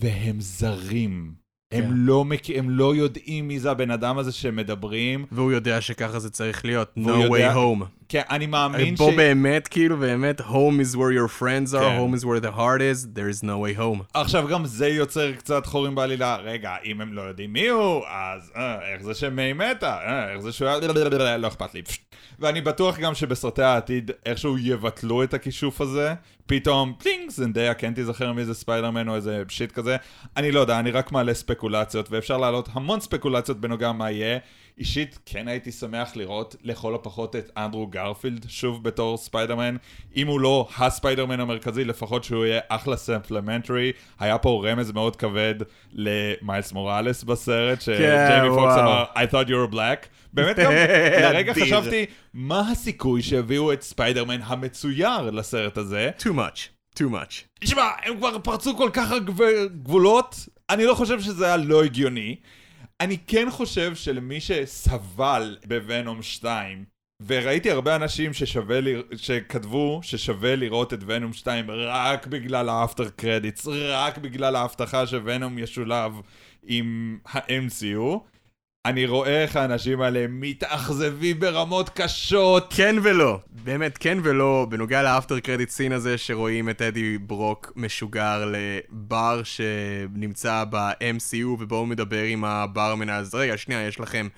והם זרים. הם, כן. לא מכ... הם לא יודעים מי זה הבן אדם הזה שהם מדברים. והוא יודע שככה זה צריך להיות. No והוא יודע- way home. כן, אני מאמין ש... פה באמת, כאילו, באמת, home is where your friends are, כן. home is where the heart is, there is no way home. עכשיו גם זה יוצר קצת חורים בעלילה. רגע, אם הם לא יודעים מי הוא, אז אה, איך זה שמיי מתה? אה, איך זה שהוא היה... לא אכפת לי. ואני בטוח גם שבסרטי העתיד איכשהו יבטלו את הכישוף הזה. פתאום, פלינג, זנדיה כן תיזכר מי זה ספיידרמן או איזה shit כזה. אני לא יודע, אני רק מעלה ספקולציות, ואפשר להעלות המון ספקולציות בנוגע מה יהיה. אישית, כן הייתי שמח לראות לכל הפחות את אנדרו גרפילד שוב בתור ספיידרמן. אם הוא לא הספיידרמן המרכזי, לפחות שהוא יהיה אחלה supplementary. היה פה רמז מאוד כבד למיילס מוראלס בסרט, שג'יימי פוקס. אמר, I thought you were black. באמת גם, לרגע. חשבתי, מה הסיכוי שהביאו את ספיידרמן המצויר לסרט הזה? too much, too much. תשמע, הם כבר פרצו כל כך גבולות, אני לא חושב שזה היה לא הגיוני, אני כן חושב שלמי שסבל בוונום 2, וראיתי הרבה אנשים ששווה ל... שכתבו ששווה לראות את ונום 2 רק בגלל האפטר קרדיטס, רק בגלל ההבטחה שוונום ישולב עם ה-MCU. אני רואה איך האנשים האלה מתאכזבים ברמות קשות. כן ולא, באמת כן ולא, בנוגע לאפטר קרדיט סין הזה שרואים את אדי ברוק משוגר לבר שנמצא ב-MCU ובו הוא מדבר עם הברמן, אז רגע, שנייה, יש לכם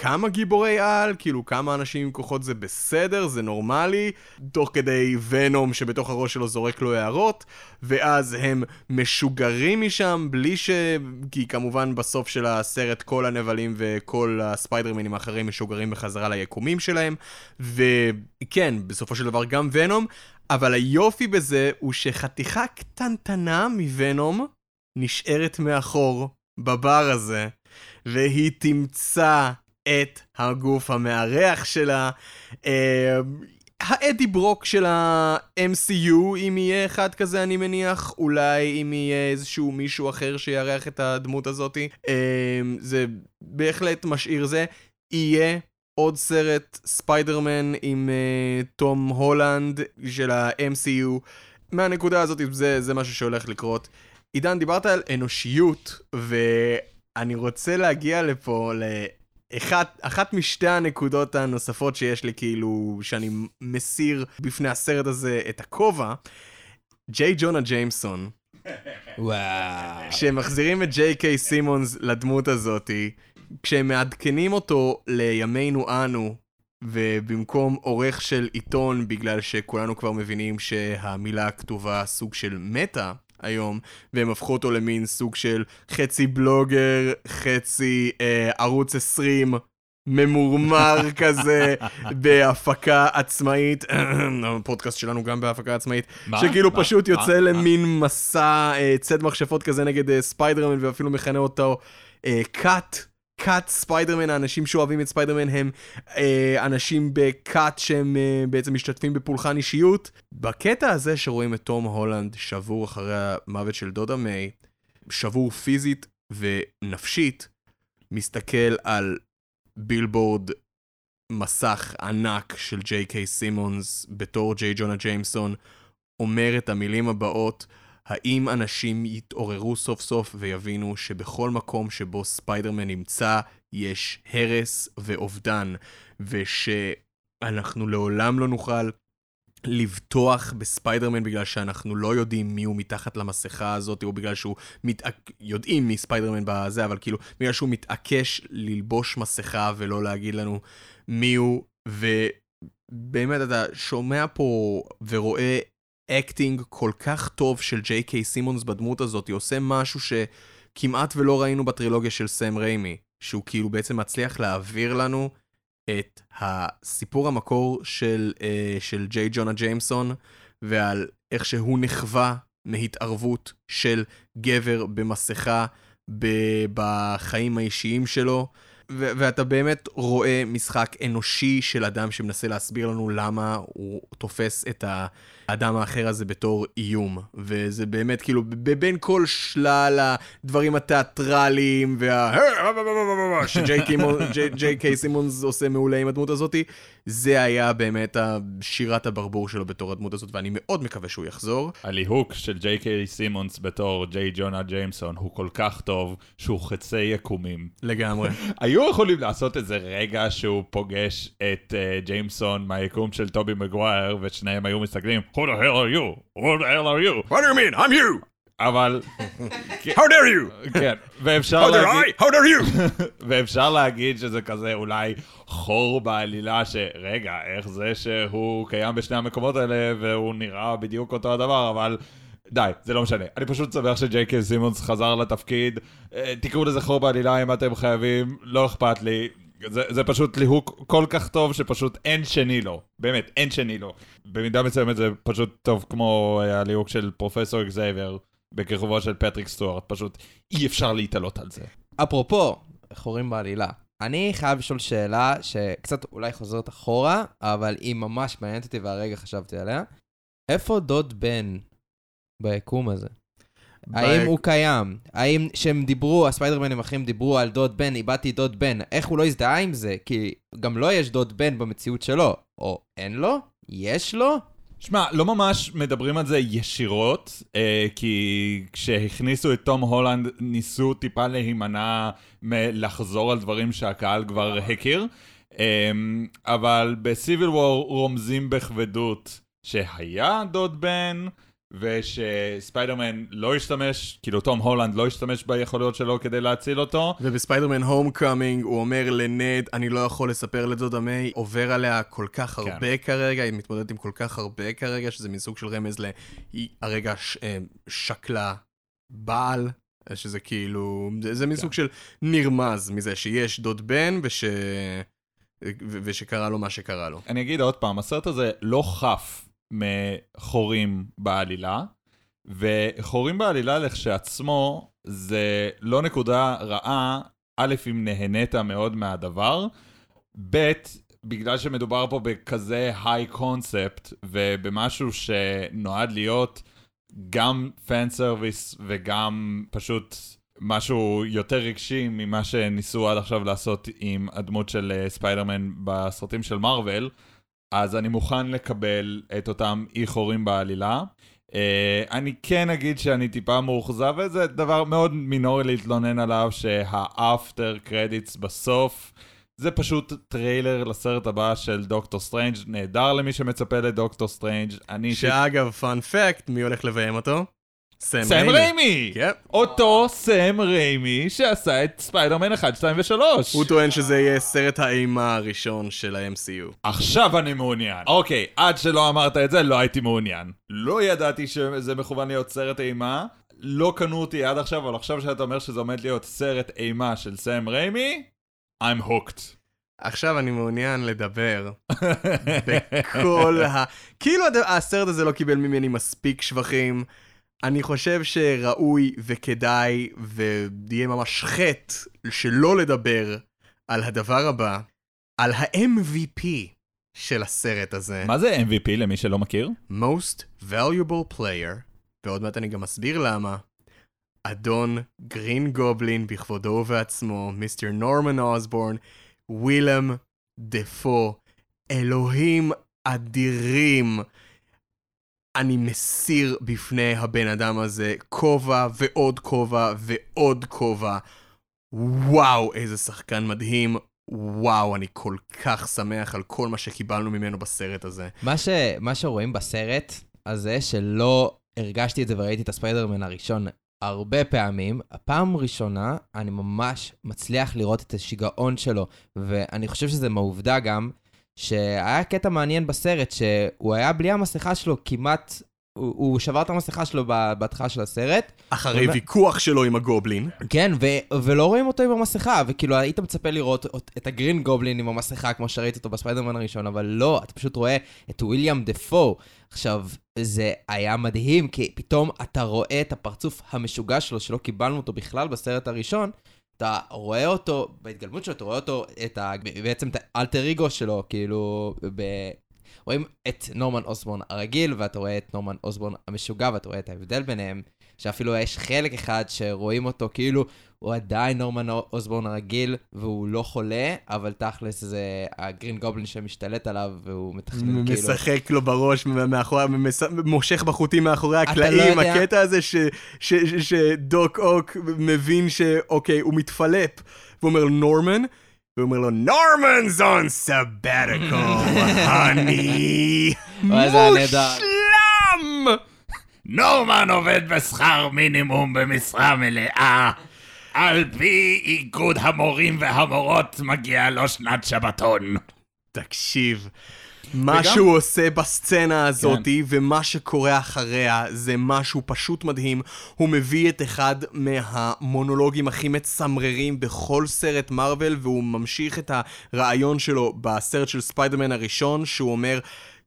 כמה גיבורי על, כאילו כמה אנשים עם כוחות זה בסדר, זה נורמלי, תוך כדי ונום שבתוך הראש שלו זורק לו הערות, ואז הם משוגרים משם בלי ש... כי כמובן בסוף של הסרט כל הנבלים וכל הספיידרמנים האחרים משוגרים בחזרה ליקומים שלהם, וכן, בסופו של דבר גם ונום, אבל היופי בזה הוא שחתיכה קטנטנה מוונום נשארת מאחור בבר הזה. והיא תמצא את הגוף המארח שלה. אה, האדי ברוק של ה-MCU, אם יהיה אחד כזה אני מניח, אולי אם יהיה איזשהו מישהו אחר שיארח את הדמות הזאתי. אה, זה בהחלט משאיר זה. יהיה עוד סרט ספיידרמן עם uh, תום הולנד של ה-MCU. מהנקודה הזאת זה, זה משהו שהולך לקרות. עידן, דיברת על אנושיות, ואני רוצה להגיע לפה אחת, אחת משתי הנקודות הנוספות שיש לי, כאילו, שאני מסיר בפני הסרט הזה את הכובע, ג'יי ג'ונה ג'יימסון. וואו. כשהם מחזירים את ג'יי קיי סימונס לדמות הזאתי, כשהם מעדכנים אותו לימינו אנו, ובמקום עורך של עיתון, בגלל שכולנו כבר מבינים שהמילה הכתובה סוג של מטה, היום, והם הפכו אותו למין סוג של חצי בלוגר, חצי אה, ערוץ 20. ממורמר כזה, בהפקה עצמאית, הפודקאסט שלנו גם בהפקה עצמאית, מה? שכאילו מה? פשוט מה? יוצא מה? למין מסע אה, ציד מכשפות כזה נגד אה, ספיידרמן, ואפילו מכנה אותו cult. cult ספיידרמן, האנשים שאוהבים את ספיידרמן הם אה, אנשים ב cult שהם אה, בעצם משתתפים בפולחן אישיות. בקטע הזה שרואים את תום הולנד שבור אחרי המוות של דודה מיי, שבור פיזית ונפשית, מסתכל על בילבורד מסך ענק של ג'יי קיי סימונס בתור ג'יי ג'ונה ג'יימסון, אומר את המילים הבאות, האם אנשים יתעוררו סוף סוף ויבינו שבכל מקום שבו ספיידרמן נמצא יש הרס ואובדן, ושאנחנו לעולם לא נוכל לבטוח בספיידרמן בגלל שאנחנו לא יודעים מי הוא מתחת למסכה הזאת, או בגלל שהוא מתעק... יודעים מי ספיידרמן בזה, אבל כאילו, בגלל שהוא מתעקש ללבוש מסכה ולא להגיד לנו מי הוא, ובאמת אתה שומע פה ורואה acting כל כך טוב של ג'יי קיי סימונס בדמות הזאת, היא עושה משהו שכמעט ולא ראינו בטרילוגיה של סם ריימי, שהוא כאילו בעצם מצליח להעביר לנו את הסיפור המקור של, uh, של ג'יי ג'ונה ג'יימסון, ועל איך שהוא נחווה מהתערבות של גבר במסכה ב- בחיים האישיים שלו, ו- ואתה באמת רואה משחק אנושי של אדם שמנסה להסביר לנו למה הוא תופס את האדם האחר הזה בתור איום. וזה באמת כאילו, בין כל שלל הדברים התיאטרליים וה... שג'יי קיי סימונס עושה מעולה עם הדמות הזאתי, זה היה באמת שירת הברבור שלו בתור הדמות הזאת, ואני מאוד מקווה שהוא יחזור. הליהוק של ג'יי קיי סימונס בתור ג'יי ג'ונה ג'יימסון הוא כל כך טוב שהוא חצי יקומים. לגמרי. היו יכולים לעשות איזה רגע שהוא פוגש את uh, ג'יימסון מהיקום של טובי מגווייר ושניהם היו מסתכלים Who the hell are you? Who the hell are you? What do you mean? I'm you! אבל How dare you! כן, ואפשר How dare להגיד, I? How dare you! ואפשר להגיד שזה כזה אולי חור בעלילה שרגע, איך זה שהוא קיים בשני המקומות האלה והוא נראה בדיוק אותו הדבר, אבל די, זה לא משנה. אני פשוט שמח שג'יי קיי סימונס חזר לתפקיד. אה, תקראו לזה חור בעלילה אם אתם חייבים, לא אכפת לי. זה, זה פשוט ליהוק כל כך טוב שפשוט אין שני לו. באמת, אין שני לו. במידה מסוימת זה פשוט טוב כמו אה, הליהוק של פרופסור אקזייבר בכיכובו של פטריק סטוארט. פשוט אי אפשר להתעלות על זה. אפרופו, חורים בעלילה. אני חייב לשאול שאלה שקצת אולי חוזרת אחורה, אבל היא ממש מעניינת אותי והרגע חשבתי עליה. איפה דוד בן ביקום הזה? האם הוא קיים? האם כשהם דיברו, הספיידרמנים האחרים דיברו על דוד בן, איבדתי דוד בן, איך הוא לא הזדהה עם זה? כי גם לו יש דוד בן במציאות שלו. או אין לו? יש לו? שמע, לא ממש מדברים על זה ישירות, אה, כי כשהכניסו את תום הולנד ניסו טיפה להימנע מלחזור על דברים שהקהל כבר הכיר, אה, אבל ב Civil War רומזים בכבדות שהיה דוד בן, ושספיידרמן לא השתמש, כאילו תום הולנד לא השתמש ביכולות שלו כדי להציל אותו. ובספיידרמן Homecoming הוא אומר לנד, אני לא יכול לספר לדודה מיי, עובר עליה כל כך כן. הרבה כרגע, היא מתמודדת עם כל כך הרבה כרגע, שזה מין סוג של רמז ל... היא הרגע ש... אה, שקלה בעל, שזה כאילו... זה, זה מין כן. סוג של נרמז מזה שיש דוד בן וש... ו- ושקרה לו מה שקרה לו. אני אגיד עוד פעם, הסרט הזה לא חף מחורים בעלילה, וחורים בעלילה לכשעצמו זה לא נקודה רעה, א', אם נהנית מאוד מהדבר, ב', בגלל שמדובר פה בכזה היי קונספט, ובמשהו שנועד להיות גם fan service וגם פשוט משהו יותר רגשי ממה שניסו עד עכשיו לעשות עם הדמות של אה, ספיידרמן בסרטים של מארוול, אז אני מוכן לקבל את אותם אי חורים בעלילה. Uh, אני כן אגיד שאני טיפה מאוכזב, וזה דבר מאוד מינורי להתלונן עליו, שה after credits בסוף, זה פשוט טריילר לסרט הבא של דוקטור סטרנג', נהדר למי שמצפה לדוקטור סטרנג', אני... שאגב, fun fact, מי הולך לביים אותו? סם סם ריימי! כן. אותו סם ריימי שעשה את ספיידרמן 1, 2 ו-3. הוא טוען שזה יהיה סרט האימה הראשון של ה-MCU. עכשיו אני מעוניין. אוקיי, עד שלא אמרת את זה, לא הייתי מעוניין. לא ידעתי שזה מכוון להיות סרט אימה. לא קנו אותי עד עכשיו, אבל עכשיו שאתה אומר שזה עומד להיות סרט אימה של סם ריימי, I'm hooked. עכשיו אני מעוניין לדבר בכל ה... כאילו הסרט הזה לא קיבל ממני מספיק שבחים. אני חושב שראוי וכדאי ויהיה ממש חטא שלא לדבר על הדבר הבא, על ה-MVP של הסרט הזה. מה זה MVP למי שלא מכיר? Most Valuable Player, ועוד מעט אני גם אסביר למה. אדון גרין גובלין בכבודו ובעצמו, מיסטר נורמן אוסבורן, ווילם דפו, אלוהים אדירים. אני מסיר בפני הבן אדם הזה כובע ועוד כובע ועוד כובע. וואו, איזה שחקן מדהים. וואו, אני כל כך שמח על כל מה שקיבלנו ממנו בסרט הזה. מה, ש... מה שרואים בסרט הזה, שלא הרגשתי את זה וראיתי את הספיידרמן הראשון הרבה פעמים, הפעם ראשונה אני ממש מצליח לראות את השיגעון שלו, ואני חושב שזה מהעובדה גם, שהיה קטע מעניין בסרט, שהוא היה בלי המסכה שלו כמעט... הוא, הוא שבר את המסכה שלו בהתחלה של הסרט, אחרי באמת? ויכוח שלו עם הגובלין. כן, ו- ולא רואים אותו עם המסכה, וכאילו היית מצפה לראות אות- את הגרין גובלין עם המסכה, כמו שראית אותו בספיידרמן הראשון, אבל לא, אתה פשוט רואה את וויליאם דפו. עכשיו, זה היה מדהים, כי פתאום אתה רואה את הפרצוף המשוגע שלו, שלא קיבלנו אותו בכלל בסרט הראשון, אתה רואה אותו, בהתגלמות שלו, אתה רואה אותו, את ה... בעצם את האלטר איגו שלו, כאילו, ב... רואים את נורמן אוסבורן הרגיל, ואתה רואה את נורמן אוסבורן המשוגע, ואתה רואה את ההבדל ביניהם, שאפילו יש חלק אחד שרואים אותו כאילו הוא עדיין נורמן אוסבורן הרגיל, והוא לא חולה, אבל תכלס זה הגרין גובלין שמשתלט עליו, והוא מתכנן כאילו... משחק לו בראש מאחורי, מס- מושך בחוטים מאחורי הקלעים, לא יודע- הקטע הזה ש- ש- ש- שדוק אוק מבין שאוקיי, הוא מתפלפ, והוא אומר נורמן, והוא אומר לו נורמנ's on sabbatical, honey. מושלם! נורמן עובד בשכר מינימום במשרה מלאה. על פי איגוד המורים והמורות מגיע לו שנת שבתון. תקשיב, מה וגם- שהוא עושה בסצנה הזאתי ומה שקורה אחריה זה משהו פשוט מדהים. הוא מביא את אחד מהמונולוגים הכי מצמררים בכל סרט מארוול והוא ממשיך את הרעיון שלו בסרט של ספיידרמן הראשון שהוא אומר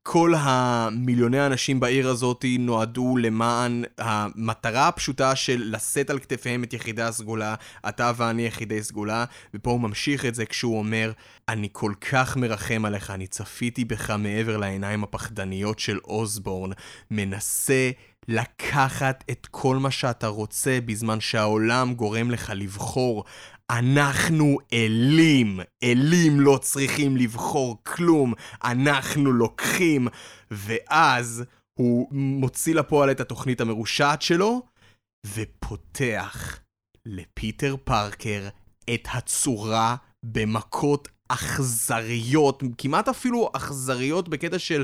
כל המיליוני האנשים בעיר הזאת נועדו למען המטרה הפשוטה של לשאת על כתפיהם את יחידי הסגולה, אתה ואני יחידי סגולה, ופה הוא ממשיך את זה כשהוא אומר, אני כל כך מרחם עליך, אני צפיתי בך מעבר לעיניים הפחדניות של אוסבורן, מנסה לקחת את כל מה שאתה רוצה בזמן שהעולם גורם לך לבחור. אנחנו אלים, אלים לא צריכים לבחור כלום, אנחנו לוקחים. ואז הוא מוציא לפועל את התוכנית המרושעת שלו, ופותח לפיטר פארקר את הצורה במכות אכזריות, כמעט אפילו אכזריות בקטע של...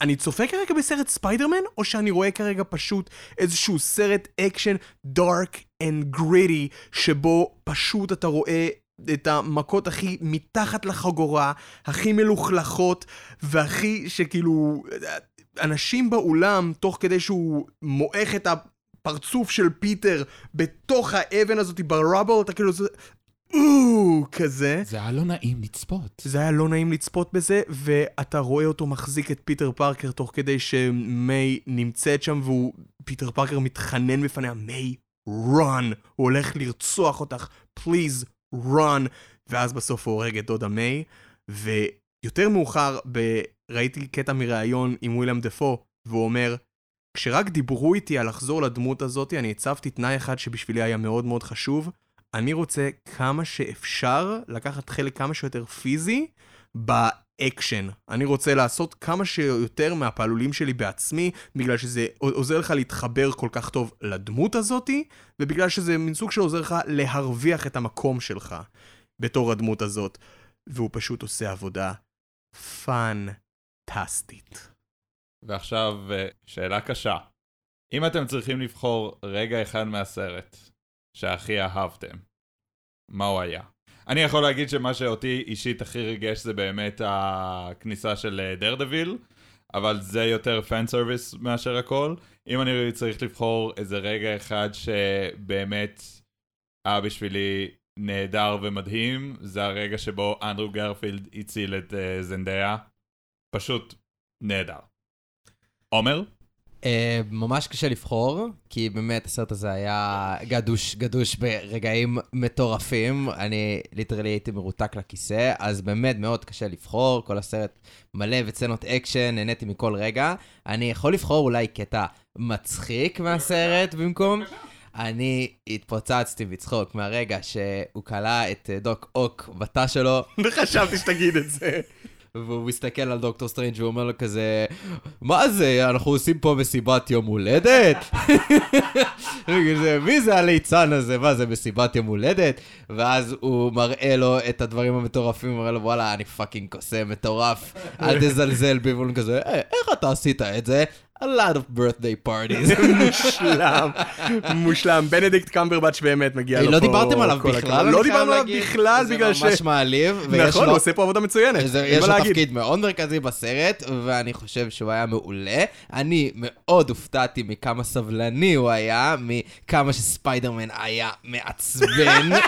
אני צופה כרגע בסרט ספיידרמן, או שאני רואה כרגע פשוט איזשהו סרט אקשן dark and gritty, שבו פשוט אתה רואה את המכות הכי מתחת לחגורה, הכי מלוכלכות, והכי שכאילו... אנשים באולם, תוך כדי שהוא מועך את הפרצוף של פיטר בתוך האבן הזאת ב rubble, אתה כאילו... או, כזה. זה היה לא נעים לצפות. זה היה לא נעים לצפות בזה, ואתה רואה אותו מחזיק את פיטר פארקר תוך כדי שמיי נמצאת שם, והוא, פיטר פארקר מתחנן בפניה, מיי, run, הוא הולך לרצוח אותך, please, run, ואז בסוף הוא הורג את דודה מיי, ויותר מאוחר, ב... ראיתי קטע מראיון עם וויליאם דפו, והוא אומר, כשרק דיברו איתי על לחזור לדמות הזאת, אני הצבתי תנאי אחד שבשבילי היה מאוד מאוד חשוב, אני רוצה כמה שאפשר לקחת חלק כמה שיותר פיזי באקשן. אני רוצה לעשות כמה שיותר מהפעלולים שלי בעצמי, בגלל שזה עוזר לך להתחבר כל כך טוב לדמות הזאתי, ובגלל שזה מין סוג שעוזר לך להרוויח את המקום שלך בתור הדמות הזאת. והוא פשוט עושה עבודה פאנטסטית. ועכשיו, אה, שאלה קשה. אם אתם צריכים לבחור רגע אחד מהסרט, שהכי אהבתם, מה הוא היה? אני יכול להגיד שמה שאותי אישית הכי ריגש זה באמת הכניסה של דרדוויל, אבל זה יותר fan service מאשר הכל. אם אני צריך לבחור איזה רגע אחד שבאמת היה בשבילי נהדר ומדהים, זה הרגע שבו אנדרו גרפילד הציל את אה, זנדאיה. פשוט נהדר. עומר? אה, ממש קשה לבחור, כי באמת הסרט הזה היה גדוש, גדוש ברגעים מטורפים. אני literally הייתי מרותק לכיסא, אז באמת מאוד קשה לבחור. כל הסרט מלא סצנות אקשן, נהניתי מכל רגע. אני יכול לבחור אולי קטע מצחיק מהסרט במקום. אני התפוצצתי בצחוק מהרגע שהוא כלא את דוק אוק בתא שלו. חשבתי שתגיד את זה. והוא מסתכל על דוקטור סטרנג' ואומר לו כזה, מה זה, אנחנו עושים פה מסיבת יום הולדת? מי זה הליצן הזה? מה זה, מסיבת יום הולדת? ואז הוא מראה לו את הדברים המטורפים, הוא אומר לו, וואלה, אני fucking קוסם מטורף, אל תזלזל בי, והוא כזה, אה, איך אתה עשית את זה? A lot of birthday parties. מושלם, מושלם. בנדיקט קמברבץ' באמת מגיע לו לא פה... לא דיברתם עליו בכלל, לא דיברנו עליו בכלל, בגלל ש... זה ממש מעליב. נכון, הוא עושה פה עבודה מצוינת. יש לו תפקיד מאוד מרכזי בסרט, ואני חושב שהוא היה מעולה. אני מאוד הופתעתי מכמה סבלני הוא היה, מכמה שספיידרמן היה מעצבן.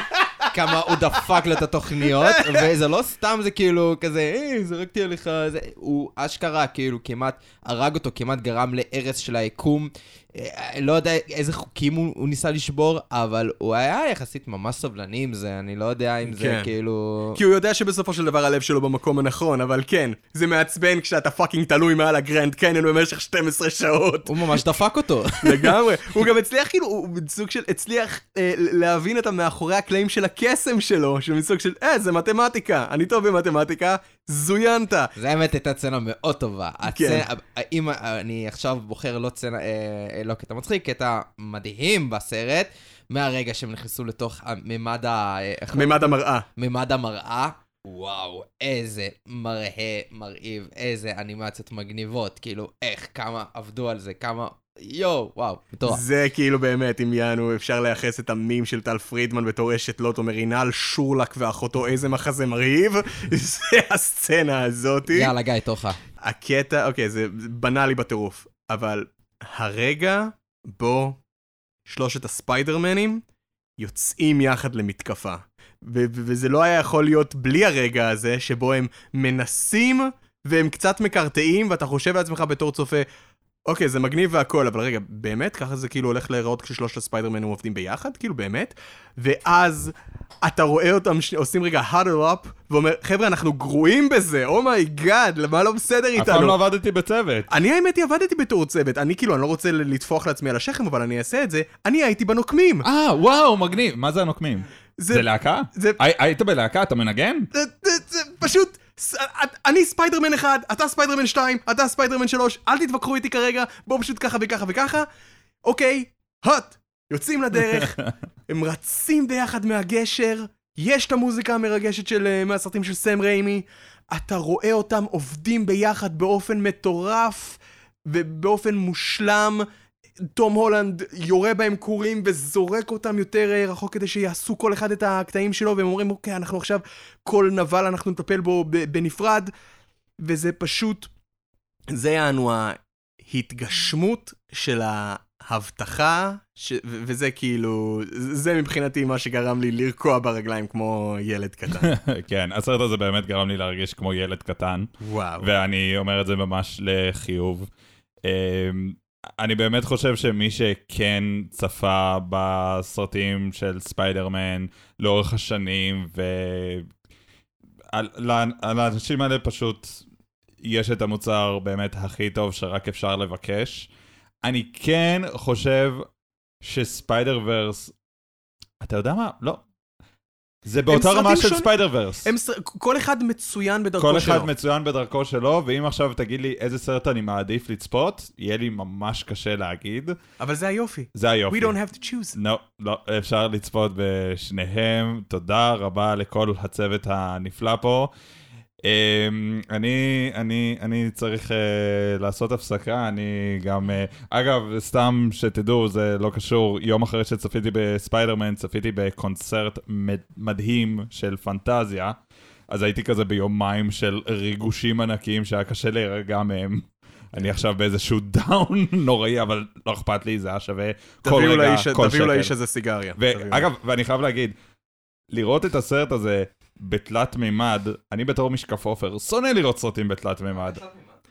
כמה הוא דפק לו את התוכניות, וזה לא סתם, זה כאילו כזה, היי, זרקתי עליך, זה, הוא אשכרה כאילו כמעט הרג אותו, כמעט גרם להרס של היקום. אה, לא יודע איזה חוקים הוא, הוא ניסה לשבור, אבל הוא היה יחסית ממש סבלני עם זה, אני לא יודע אם זה כן. כאילו... כי הוא יודע שבסופו של דבר הלב שלו במקום הנכון, אבל כן, זה מעצבן כשאתה fucking תלוי מעל הגרנד קניון במשך 12 שעות. הוא ממש דפק אותו. לגמרי. הוא גם הצליח כאילו, הוא סוג של הצליח אה, להבין את המאחורי הקלעים של הקסם שלו, שהוא מסוג של, אה, זה מתמטיקה, אני טוב במתמטיקה, זוינת. זה האמת הייתה צנה מאוד טובה. כן. אם אני עכשיו בוחר לא צנה... אה, לא קטע מצחיק, קטע מדהים בסרט, מהרגע שהם נכנסו לתוך מימד ה... מימד המראה. מימד המראה. וואו, איזה מראה מרהיב, איזה אנימציות מגניבות, כאילו, איך, כמה עבדו על זה, כמה... יואו, וואו, מטורף. זה כאילו באמת, אם יענו, אפשר לייחס את המים של טל פרידמן בתור אשת לוטו מרינל, שורלק ואחותו, איזה מחזה מרהיב, זה הסצנה הזאתי. יאללה, גיא, תורך. הקטע, אוקיי, זה בנאלי בטירוף, אבל הרגע בו שלושת הספיידרמנים יוצאים יחד למתקפה. ו- וזה לא היה יכול להיות בלי הרגע הזה, שבו הם מנסים והם קצת מקרטעים, ואתה חושב לעצמך בתור צופה, אוקיי, זה מגניב והכל, אבל רגע, באמת? ככה זה כאילו הולך להיראות כששלושת הספיידרמנים עובדים ביחד? כאילו, באמת? ואז אתה רואה אותם ש... עושים רגע huddle up, ואומר, חבר'ה, אנחנו גרועים בזה, oh my god, למה לא בסדר אף פעם לא איתנו? עבדתי בצוות. אני האמת היא עבדתי בתור צוות, אני כאילו, אני לא רוצה לטפוח לעצמי על השכם, אבל אני אעשה את זה, אני הייתי בנוקמים. אה, וואו, מגניב. מה זה הנוקמים? זה- זה להקה? זה- הי- היית בלהקה? אתה מנגן? זה, זה, זה פשוט, ס- את- אני ספיידרמן אחד, אתה ספיידרמן שתיים, אתה ספיידרמן שלוש, אל תתווכחו איתי כרגע, בואו פשוט ככה וככה וככה. אוקיי, הוט, יוצאים לדרך, הם רצים ביחד מהגשר, יש את המוזיקה המרגשת של, אה, מהסרטים של סם ריימי, אתה רואה אותם עובדים ביחד באופן מטורף ובאופן מושלם. תום הולנד יורה בהם כורים וזורק אותם יותר אה, רחוק כדי שיעשו כל אחד את הקטעים שלו והם אומרים אוקיי אנחנו עכשיו כל נבל אנחנו נטפל בו בנפרד. וזה פשוט זה יענו ההתגשמות של ההבטחה ש... וזה כאילו זה מבחינתי מה שגרם לי לרקוע ברגליים כמו ילד קטן. כן, הסרט הזה באמת גרם לי להרגיש כמו ילד קטן, וואו. ואני אומר את זה ממש לחיוב. אני באמת חושב שמי שכן צפה בסרטים של ספיידרמן לאורך השנים, ועל האנשים האלה פשוט יש את המוצר באמת הכי טוב שרק אפשר לבקש. אני כן חושב שספיידר ורס, אתה יודע מה? לא. זה באותה רמה של. ספיידר ורס. כל אחד מצוין בדרכו כל שלו אחד מצוין בדרכו שלו, ואם עכשיו תגיד לי איזה סרט אני מעדיף לצפות, יהיה לי ממש קשה להגיד. אבל זה היופי זה היופי. We don't have to choose לא, לא, אפשר לצפות בשניהם. תודה רבה לכל הצוות הנפלא פה. אמ, אני, אני, אני צריך אה, לעשות הפסקה, אני גם... אה, אגב, סתם שתדעו, זה לא קשור, יום אחרי שצפיתי בספיידרמן, צפיתי בקונצרט מד- מדהים של פנטזיה, אז הייתי כזה ביומיים של ריגושים ענקיים שהיה קשה להירגע מהם. אני עכשיו באיזשהו down נוראי, אבל לא אכפת לי, זה היה שווה כל תביאו רגע, לאיש- כל תביאו שקל. לאיש הזה סיגריה. תביאו. ואגב, ואני חייב להגיד, לראות את הסרט הזה בתלת מימד, אני בתור משקף עופר, שונא לראות סרטים בתלת מימד.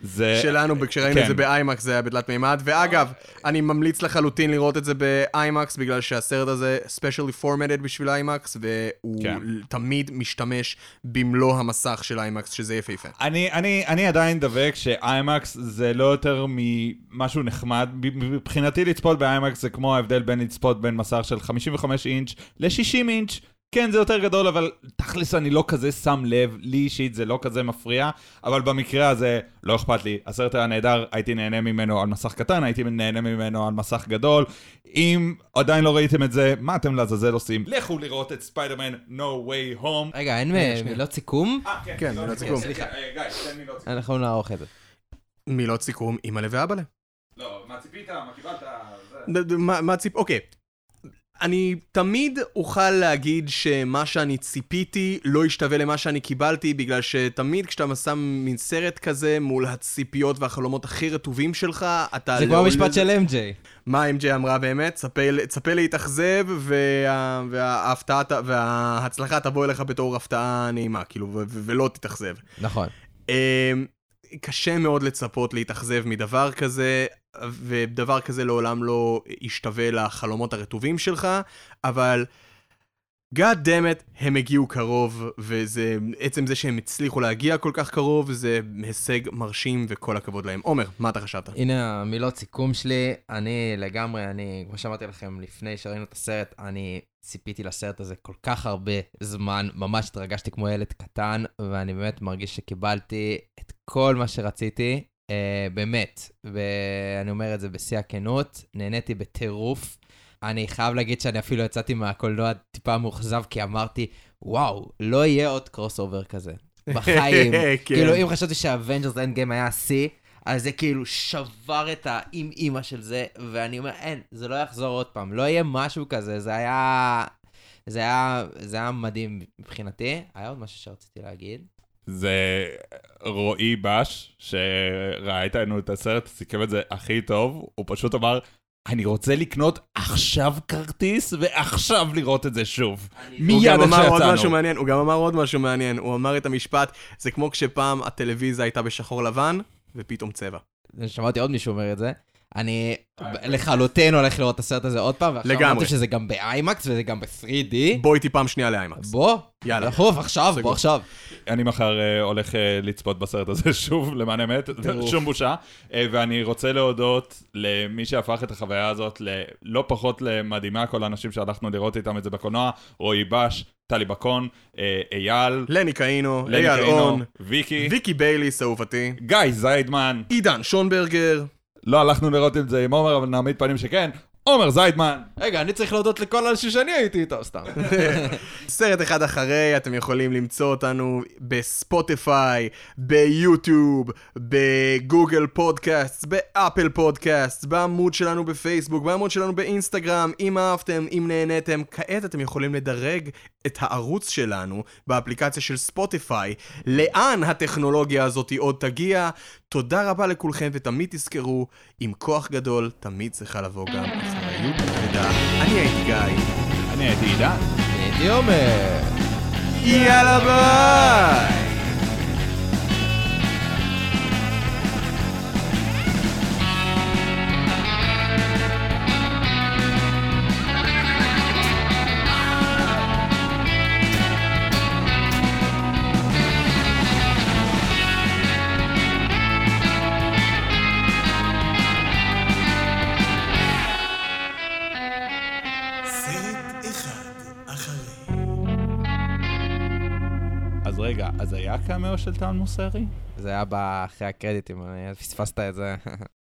זה... שלנו, כשראינו כן. את זה באיימקס זה היה בתלת מימד, ואגב, אני ממליץ לחלוטין לראות את זה באיימקס, בגלל שהסרט הזה specially formatted בשביל איימקס, והוא כן. תמיד משתמש במלוא המסך של איימקס, שזה יפהפה. אני, אני, אני עדיין דבק שאיימקס זה לא יותר ממשהו נחמד. מבחינתי לצפות באיימקס זה כמו ההבדל בין לצפות בין מסך של 55 אינץ' ל-60 אינץ'. כן, זה יותר גדול, אבל תכלס אני לא כזה שם לב, לי אישית זה לא כזה מפריע, אבל במקרה הזה לא אכפת לי. הסרט היה נהדר, הייתי נהנה ממנו על מסך קטן, הייתי נהנה ממנו על מסך גדול. אם עדיין לא ראיתם את זה, מה אתם לעזאזל עושים? לכו לראות את ספיידרמן No Way Home. רגע, אין מילות סיכום? אה, כן, מילות סיכום. סליחה, אה, גיא, תן מילות סיכום. אנחנו נערוך את זה. מילות סיכום, אימא'לה ואבא'לה. לא, מה ציפית? מה קיבלת? מה ציפ... אוקיי. אני תמיד אוכל להגיד שמה שאני ציפיתי לא ישתווה למה שאני קיבלתי, בגלל שתמיד כשאתה שם מין סרט כזה מול הציפיות והחלומות הכי רטובים שלך, אתה... זה כמו לעולם- המשפט של MJ. מה MJ אמרה באמת? צפה, להתאכזב, וה, וההפתעה, וההצלחה תבוא אליך בתור הפתעה נעימה, כאילו, ו- ו- ולא תתאכזב. נכון. אמ, קשה מאוד לצפות להתאכזב מדבר כזה, ודבר כזה לעולם לא ישתווה לחלומות הרטובים שלך, אבל God damn it, הם הגיעו קרוב, וזה, עצם זה שהם הצליחו להגיע כל כך קרוב, זה הישג מרשים וכל הכבוד להם. עומר, מה אתה חשבת? הנה המילות סיכום שלי, אני לגמרי, אני, כמו שאמרתי לכם לפני שראינו את הסרט, אני ציפיתי לסרט הזה כל כך הרבה זמן, ממש התרגשתי כמו ילד קטן, ואני באמת מרגיש שקיבלתי את כל מה שרציתי, אה, באמת, ואני אומר את זה בשיא הכנות, נהניתי בטירוף. אני חייב להגיד שאני אפילו יצאתי מהקולנוע טיפה מאוכזב, כי אמרתי, וואו, לא יהיה עוד crossover כזה. בחיים. כן. כאילו, אם חשבתי שה Avengers Endgame היה השיא, אז זה כאילו שבר את האם אימא של זה, ואני אומר, אין, זה לא יחזור עוד פעם, לא יהיה משהו כזה, זה היה... זה היה, זה היה מדהים מבחינתי. היה עוד משהו שרציתי להגיד. זה רועי בש, שראה איתנו את הסרט, סיכם את זה הכי טוב, הוא פשוט אמר, אני רוצה לקנות עכשיו כרטיס ועכשיו לראות את זה שוב. הוא מיד גם איך אמר עוד משהו שיצאנו. מעניין, הוא גם אמר עוד משהו מעניין. הוא אמר את המשפט, זה כמו כשפעם הטלוויזיה הייתה בשחור לבן, ופתאום צבע. שמעתי עוד מישהו אומר את זה. אני לחלוטין הולך לראות את הסרט הזה עוד פעם, ועכשיו. אמרתי שזה גם באיימקס וזה גם ב-3D. בוא איתי פעם שנייה לאיימקס. בוא, יאללה. דחוף, עכשיו. בוא עכשיו. אני מחר אה, הולך אה, לצפות בסרט הזה שוב, למען האמת. שום בושה. אה, ואני רוצה להודות למי שהפך את החוויה הזאת ללא פחות למדהימה, כל האנשים שהלכנו לראות איתם את זה בקולנוע, רועי בש, טלי בקון, אה, אייל, לני קאינו, אייל און, ויקי, ויקי בייליס אהובתי, גיא זיידמן, עידן שונברגר, לא הלכנו לראות את זה עם עומר, אבל נעמיד פנים שכן, עומר זיידמן. רגע, אני צריך להודות לכל האנשים שאני הייתי איתו, סתם. סרט אחד אחרי, אתם יכולים למצוא אותנו בספוטיפיי, ביוטיוב, בגוגל פודקאסט, באפל פודקאסט, בעמוד שלנו בפייסבוק, בעמוד שלנו באינסטגרם. אם אהבתם, אם נהניתם, כעת אתם יכולים לדרג את הערוץ שלנו באפליקציה של ספוטיפיי. לאן הטכנולוגיה הזאת עוד תגיע? תודה רבה לכולכם, ותמיד תזכרו, עם כוח גדול תמיד צריכה לבוא גם אחריות כבדה. אני הייתי גיא. אני הייתי עידן. הייתי אומר. יאללה ביי! רגע, אז היה קאמאו של טל מוסרי? זה היה אחרי הקרדיטים, פספסת את זה.